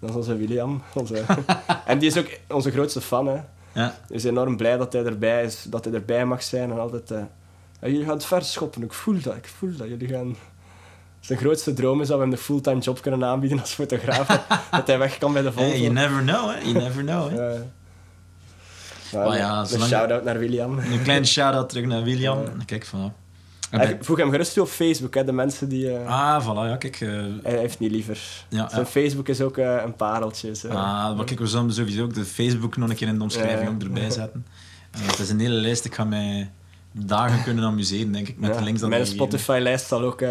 Dat is onze William. Onze... <laughs> en die is ook onze grootste fan. Hè. Ja. Is enorm blij dat hij erbij is, dat hij erbij mag zijn en altijd. "Ja, jullie gaan het ver schoppen, ik voel dat, ik voel dat. Jullie gaan. Zijn grootste droom is dat we hem de fulltime job kunnen aanbieden als fotograaf. dat, <laughs> hij weg kan bij de Volvo. Hey, you never know, hè. You never know, hè. <laughs> Ja. Ja, een shout-out naar William. Een klein <laughs> shout-out terug naar William. Kijk, van... Voeg hem gerust toe op Facebook, hè, de mensen die... eh, Ah, voilà, ja, kijk. eh, Hij heeft niet liever. Ja, Zijn ja. Facebook is ook eh, een pareltje. Zo. Ah, maar kijk, we zullen sowieso ook de Facebook nog een keer in de omschrijving ook erbij zetten. Het is een hele lijst, ik ga mij dagen kunnen amuseren, denk ik, met Ja, de links dat Mijn Spotify-lijst zal ook.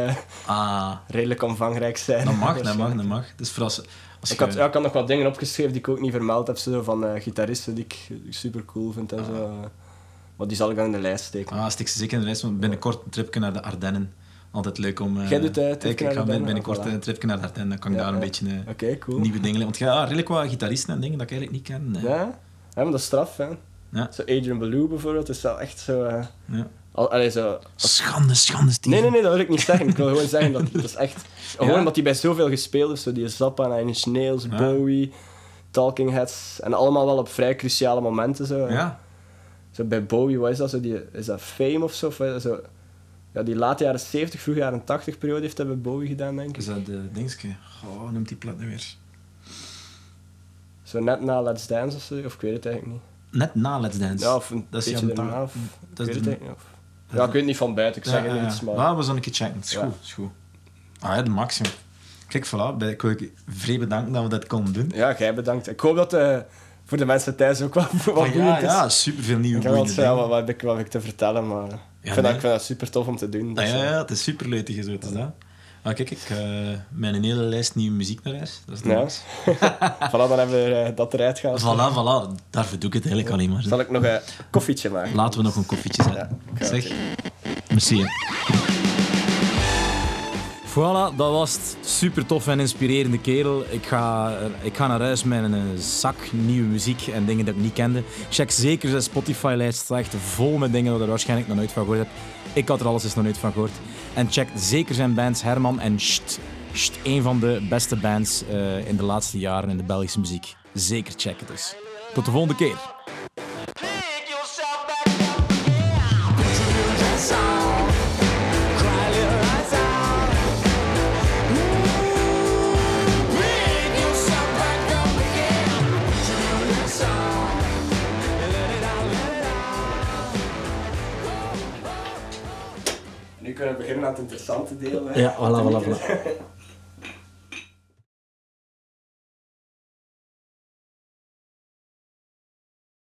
Ah, redelijk omvangrijk zijn. dat mag, dat <laughs> mag, dat mag. Dus voor als, als Ik je- had, ja, ik had nog wat dingen opgeschreven die ik ook niet vermeld heb, zo van gitaristen die ik super cool vind en zo. Eh. Maar die zal ik dan in de lijst steken. Ah, stik ze zeker in de lijst, want binnenkort een tripje naar de Ardennen. Altijd leuk om... eh, Jij doet, eh, tripje ik, ik ga binnenkort Ah, voilà. een tripje naar de Ardennen, dan kan ik Ja, daar een ja. beetje eh, Oké, cool. nieuwe dingen. Want ja, redelijk wat gitaristen en dingen dat ik eigenlijk niet ken. Ja? ja, maar dat is straf, hè. Ja. Zo Adrian Belew bijvoorbeeld, is wel echt zo... eh, Ja. al, allee, zo Schande, schande, Steven. nee, nee, nee, dat wil ik niet zeggen. Ik wil gewoon zeggen dat <laughs> dat is echt... Gewoon Ja? omdat hij bij zoveel gespeeld heeft, zo die Zappa, Nine Inch Nails, Ja. Bowie, Talking Heads, en allemaal wel op vrij cruciale momenten, zo. Ja, Zo bij Bowie, wat is dat? Zo die, is dat Fame of zo? Zo? Ja, die late jaren 70, vroege jaren 80 periode heeft bij Bowie gedaan, denk ik. is dat de dingske? Oh, noemt die plat nu weer? Zo net na Let's Dance of zo, of ik weet het eigenlijk niet. Net na Let's Dance. Ja, of een dat is beetje daarna, of dat ik is weet het eigenlijk niet. Of... Ja, ik weet niet van buiten, ik zeg Ja, het ja, iets, maar... Ja, we zullen een keer checken. Het is goed, is goed. Ah ja, de maximum. Kijk, voilà. Ik wil je vrij bedanken dat we dat konden doen. Ja, jij bedankt. Ik hoop dat de voor de mensen thuis ook wel wat ja, ja, superveel nieuwe Ik boeiende dingen. wat, wat, heb ik, wat heb ik te vertellen, maar ik, vind nee. dat, ik vind dat super tof om te doen. Ah, dus, ja, eh, ja, het is super leuk zo, dat. Maar kijk, ik uh, mijn hele lijst nieuwe muziek naar huis. Dat is Ja. <laughs> voilà, dan hebben we eh, dat eruit gehaald. Voilà, voilà. Daarvoor doe ik het eigenlijk alleen maar. Zal ik nog een koffietje maken? Laten we nog een koffietje zetten. Ja, zeg, merci. Voilà, dat was het. Super tof en inspirerende kerel. Ik ga, ik ga naar huis met een eh, zak nieuwe muziek en dingen dat ik niet kende. Check zeker zijn Spotify-lijst. Het staat echt vol met dingen waar je er waarschijnlijk nog nooit van gehoord hebt. Ik had er alles eens nog nooit van gehoord. En check zeker zijn bands Herman en Sht. Sht, een van de beste bands eh, in de laatste jaren in de Belgische muziek. Zeker checken dus. Tot de volgende keer. Kunnen beginnen aan het interessante deel. hè. Ja, voilà, voilà, voilà. <laughs>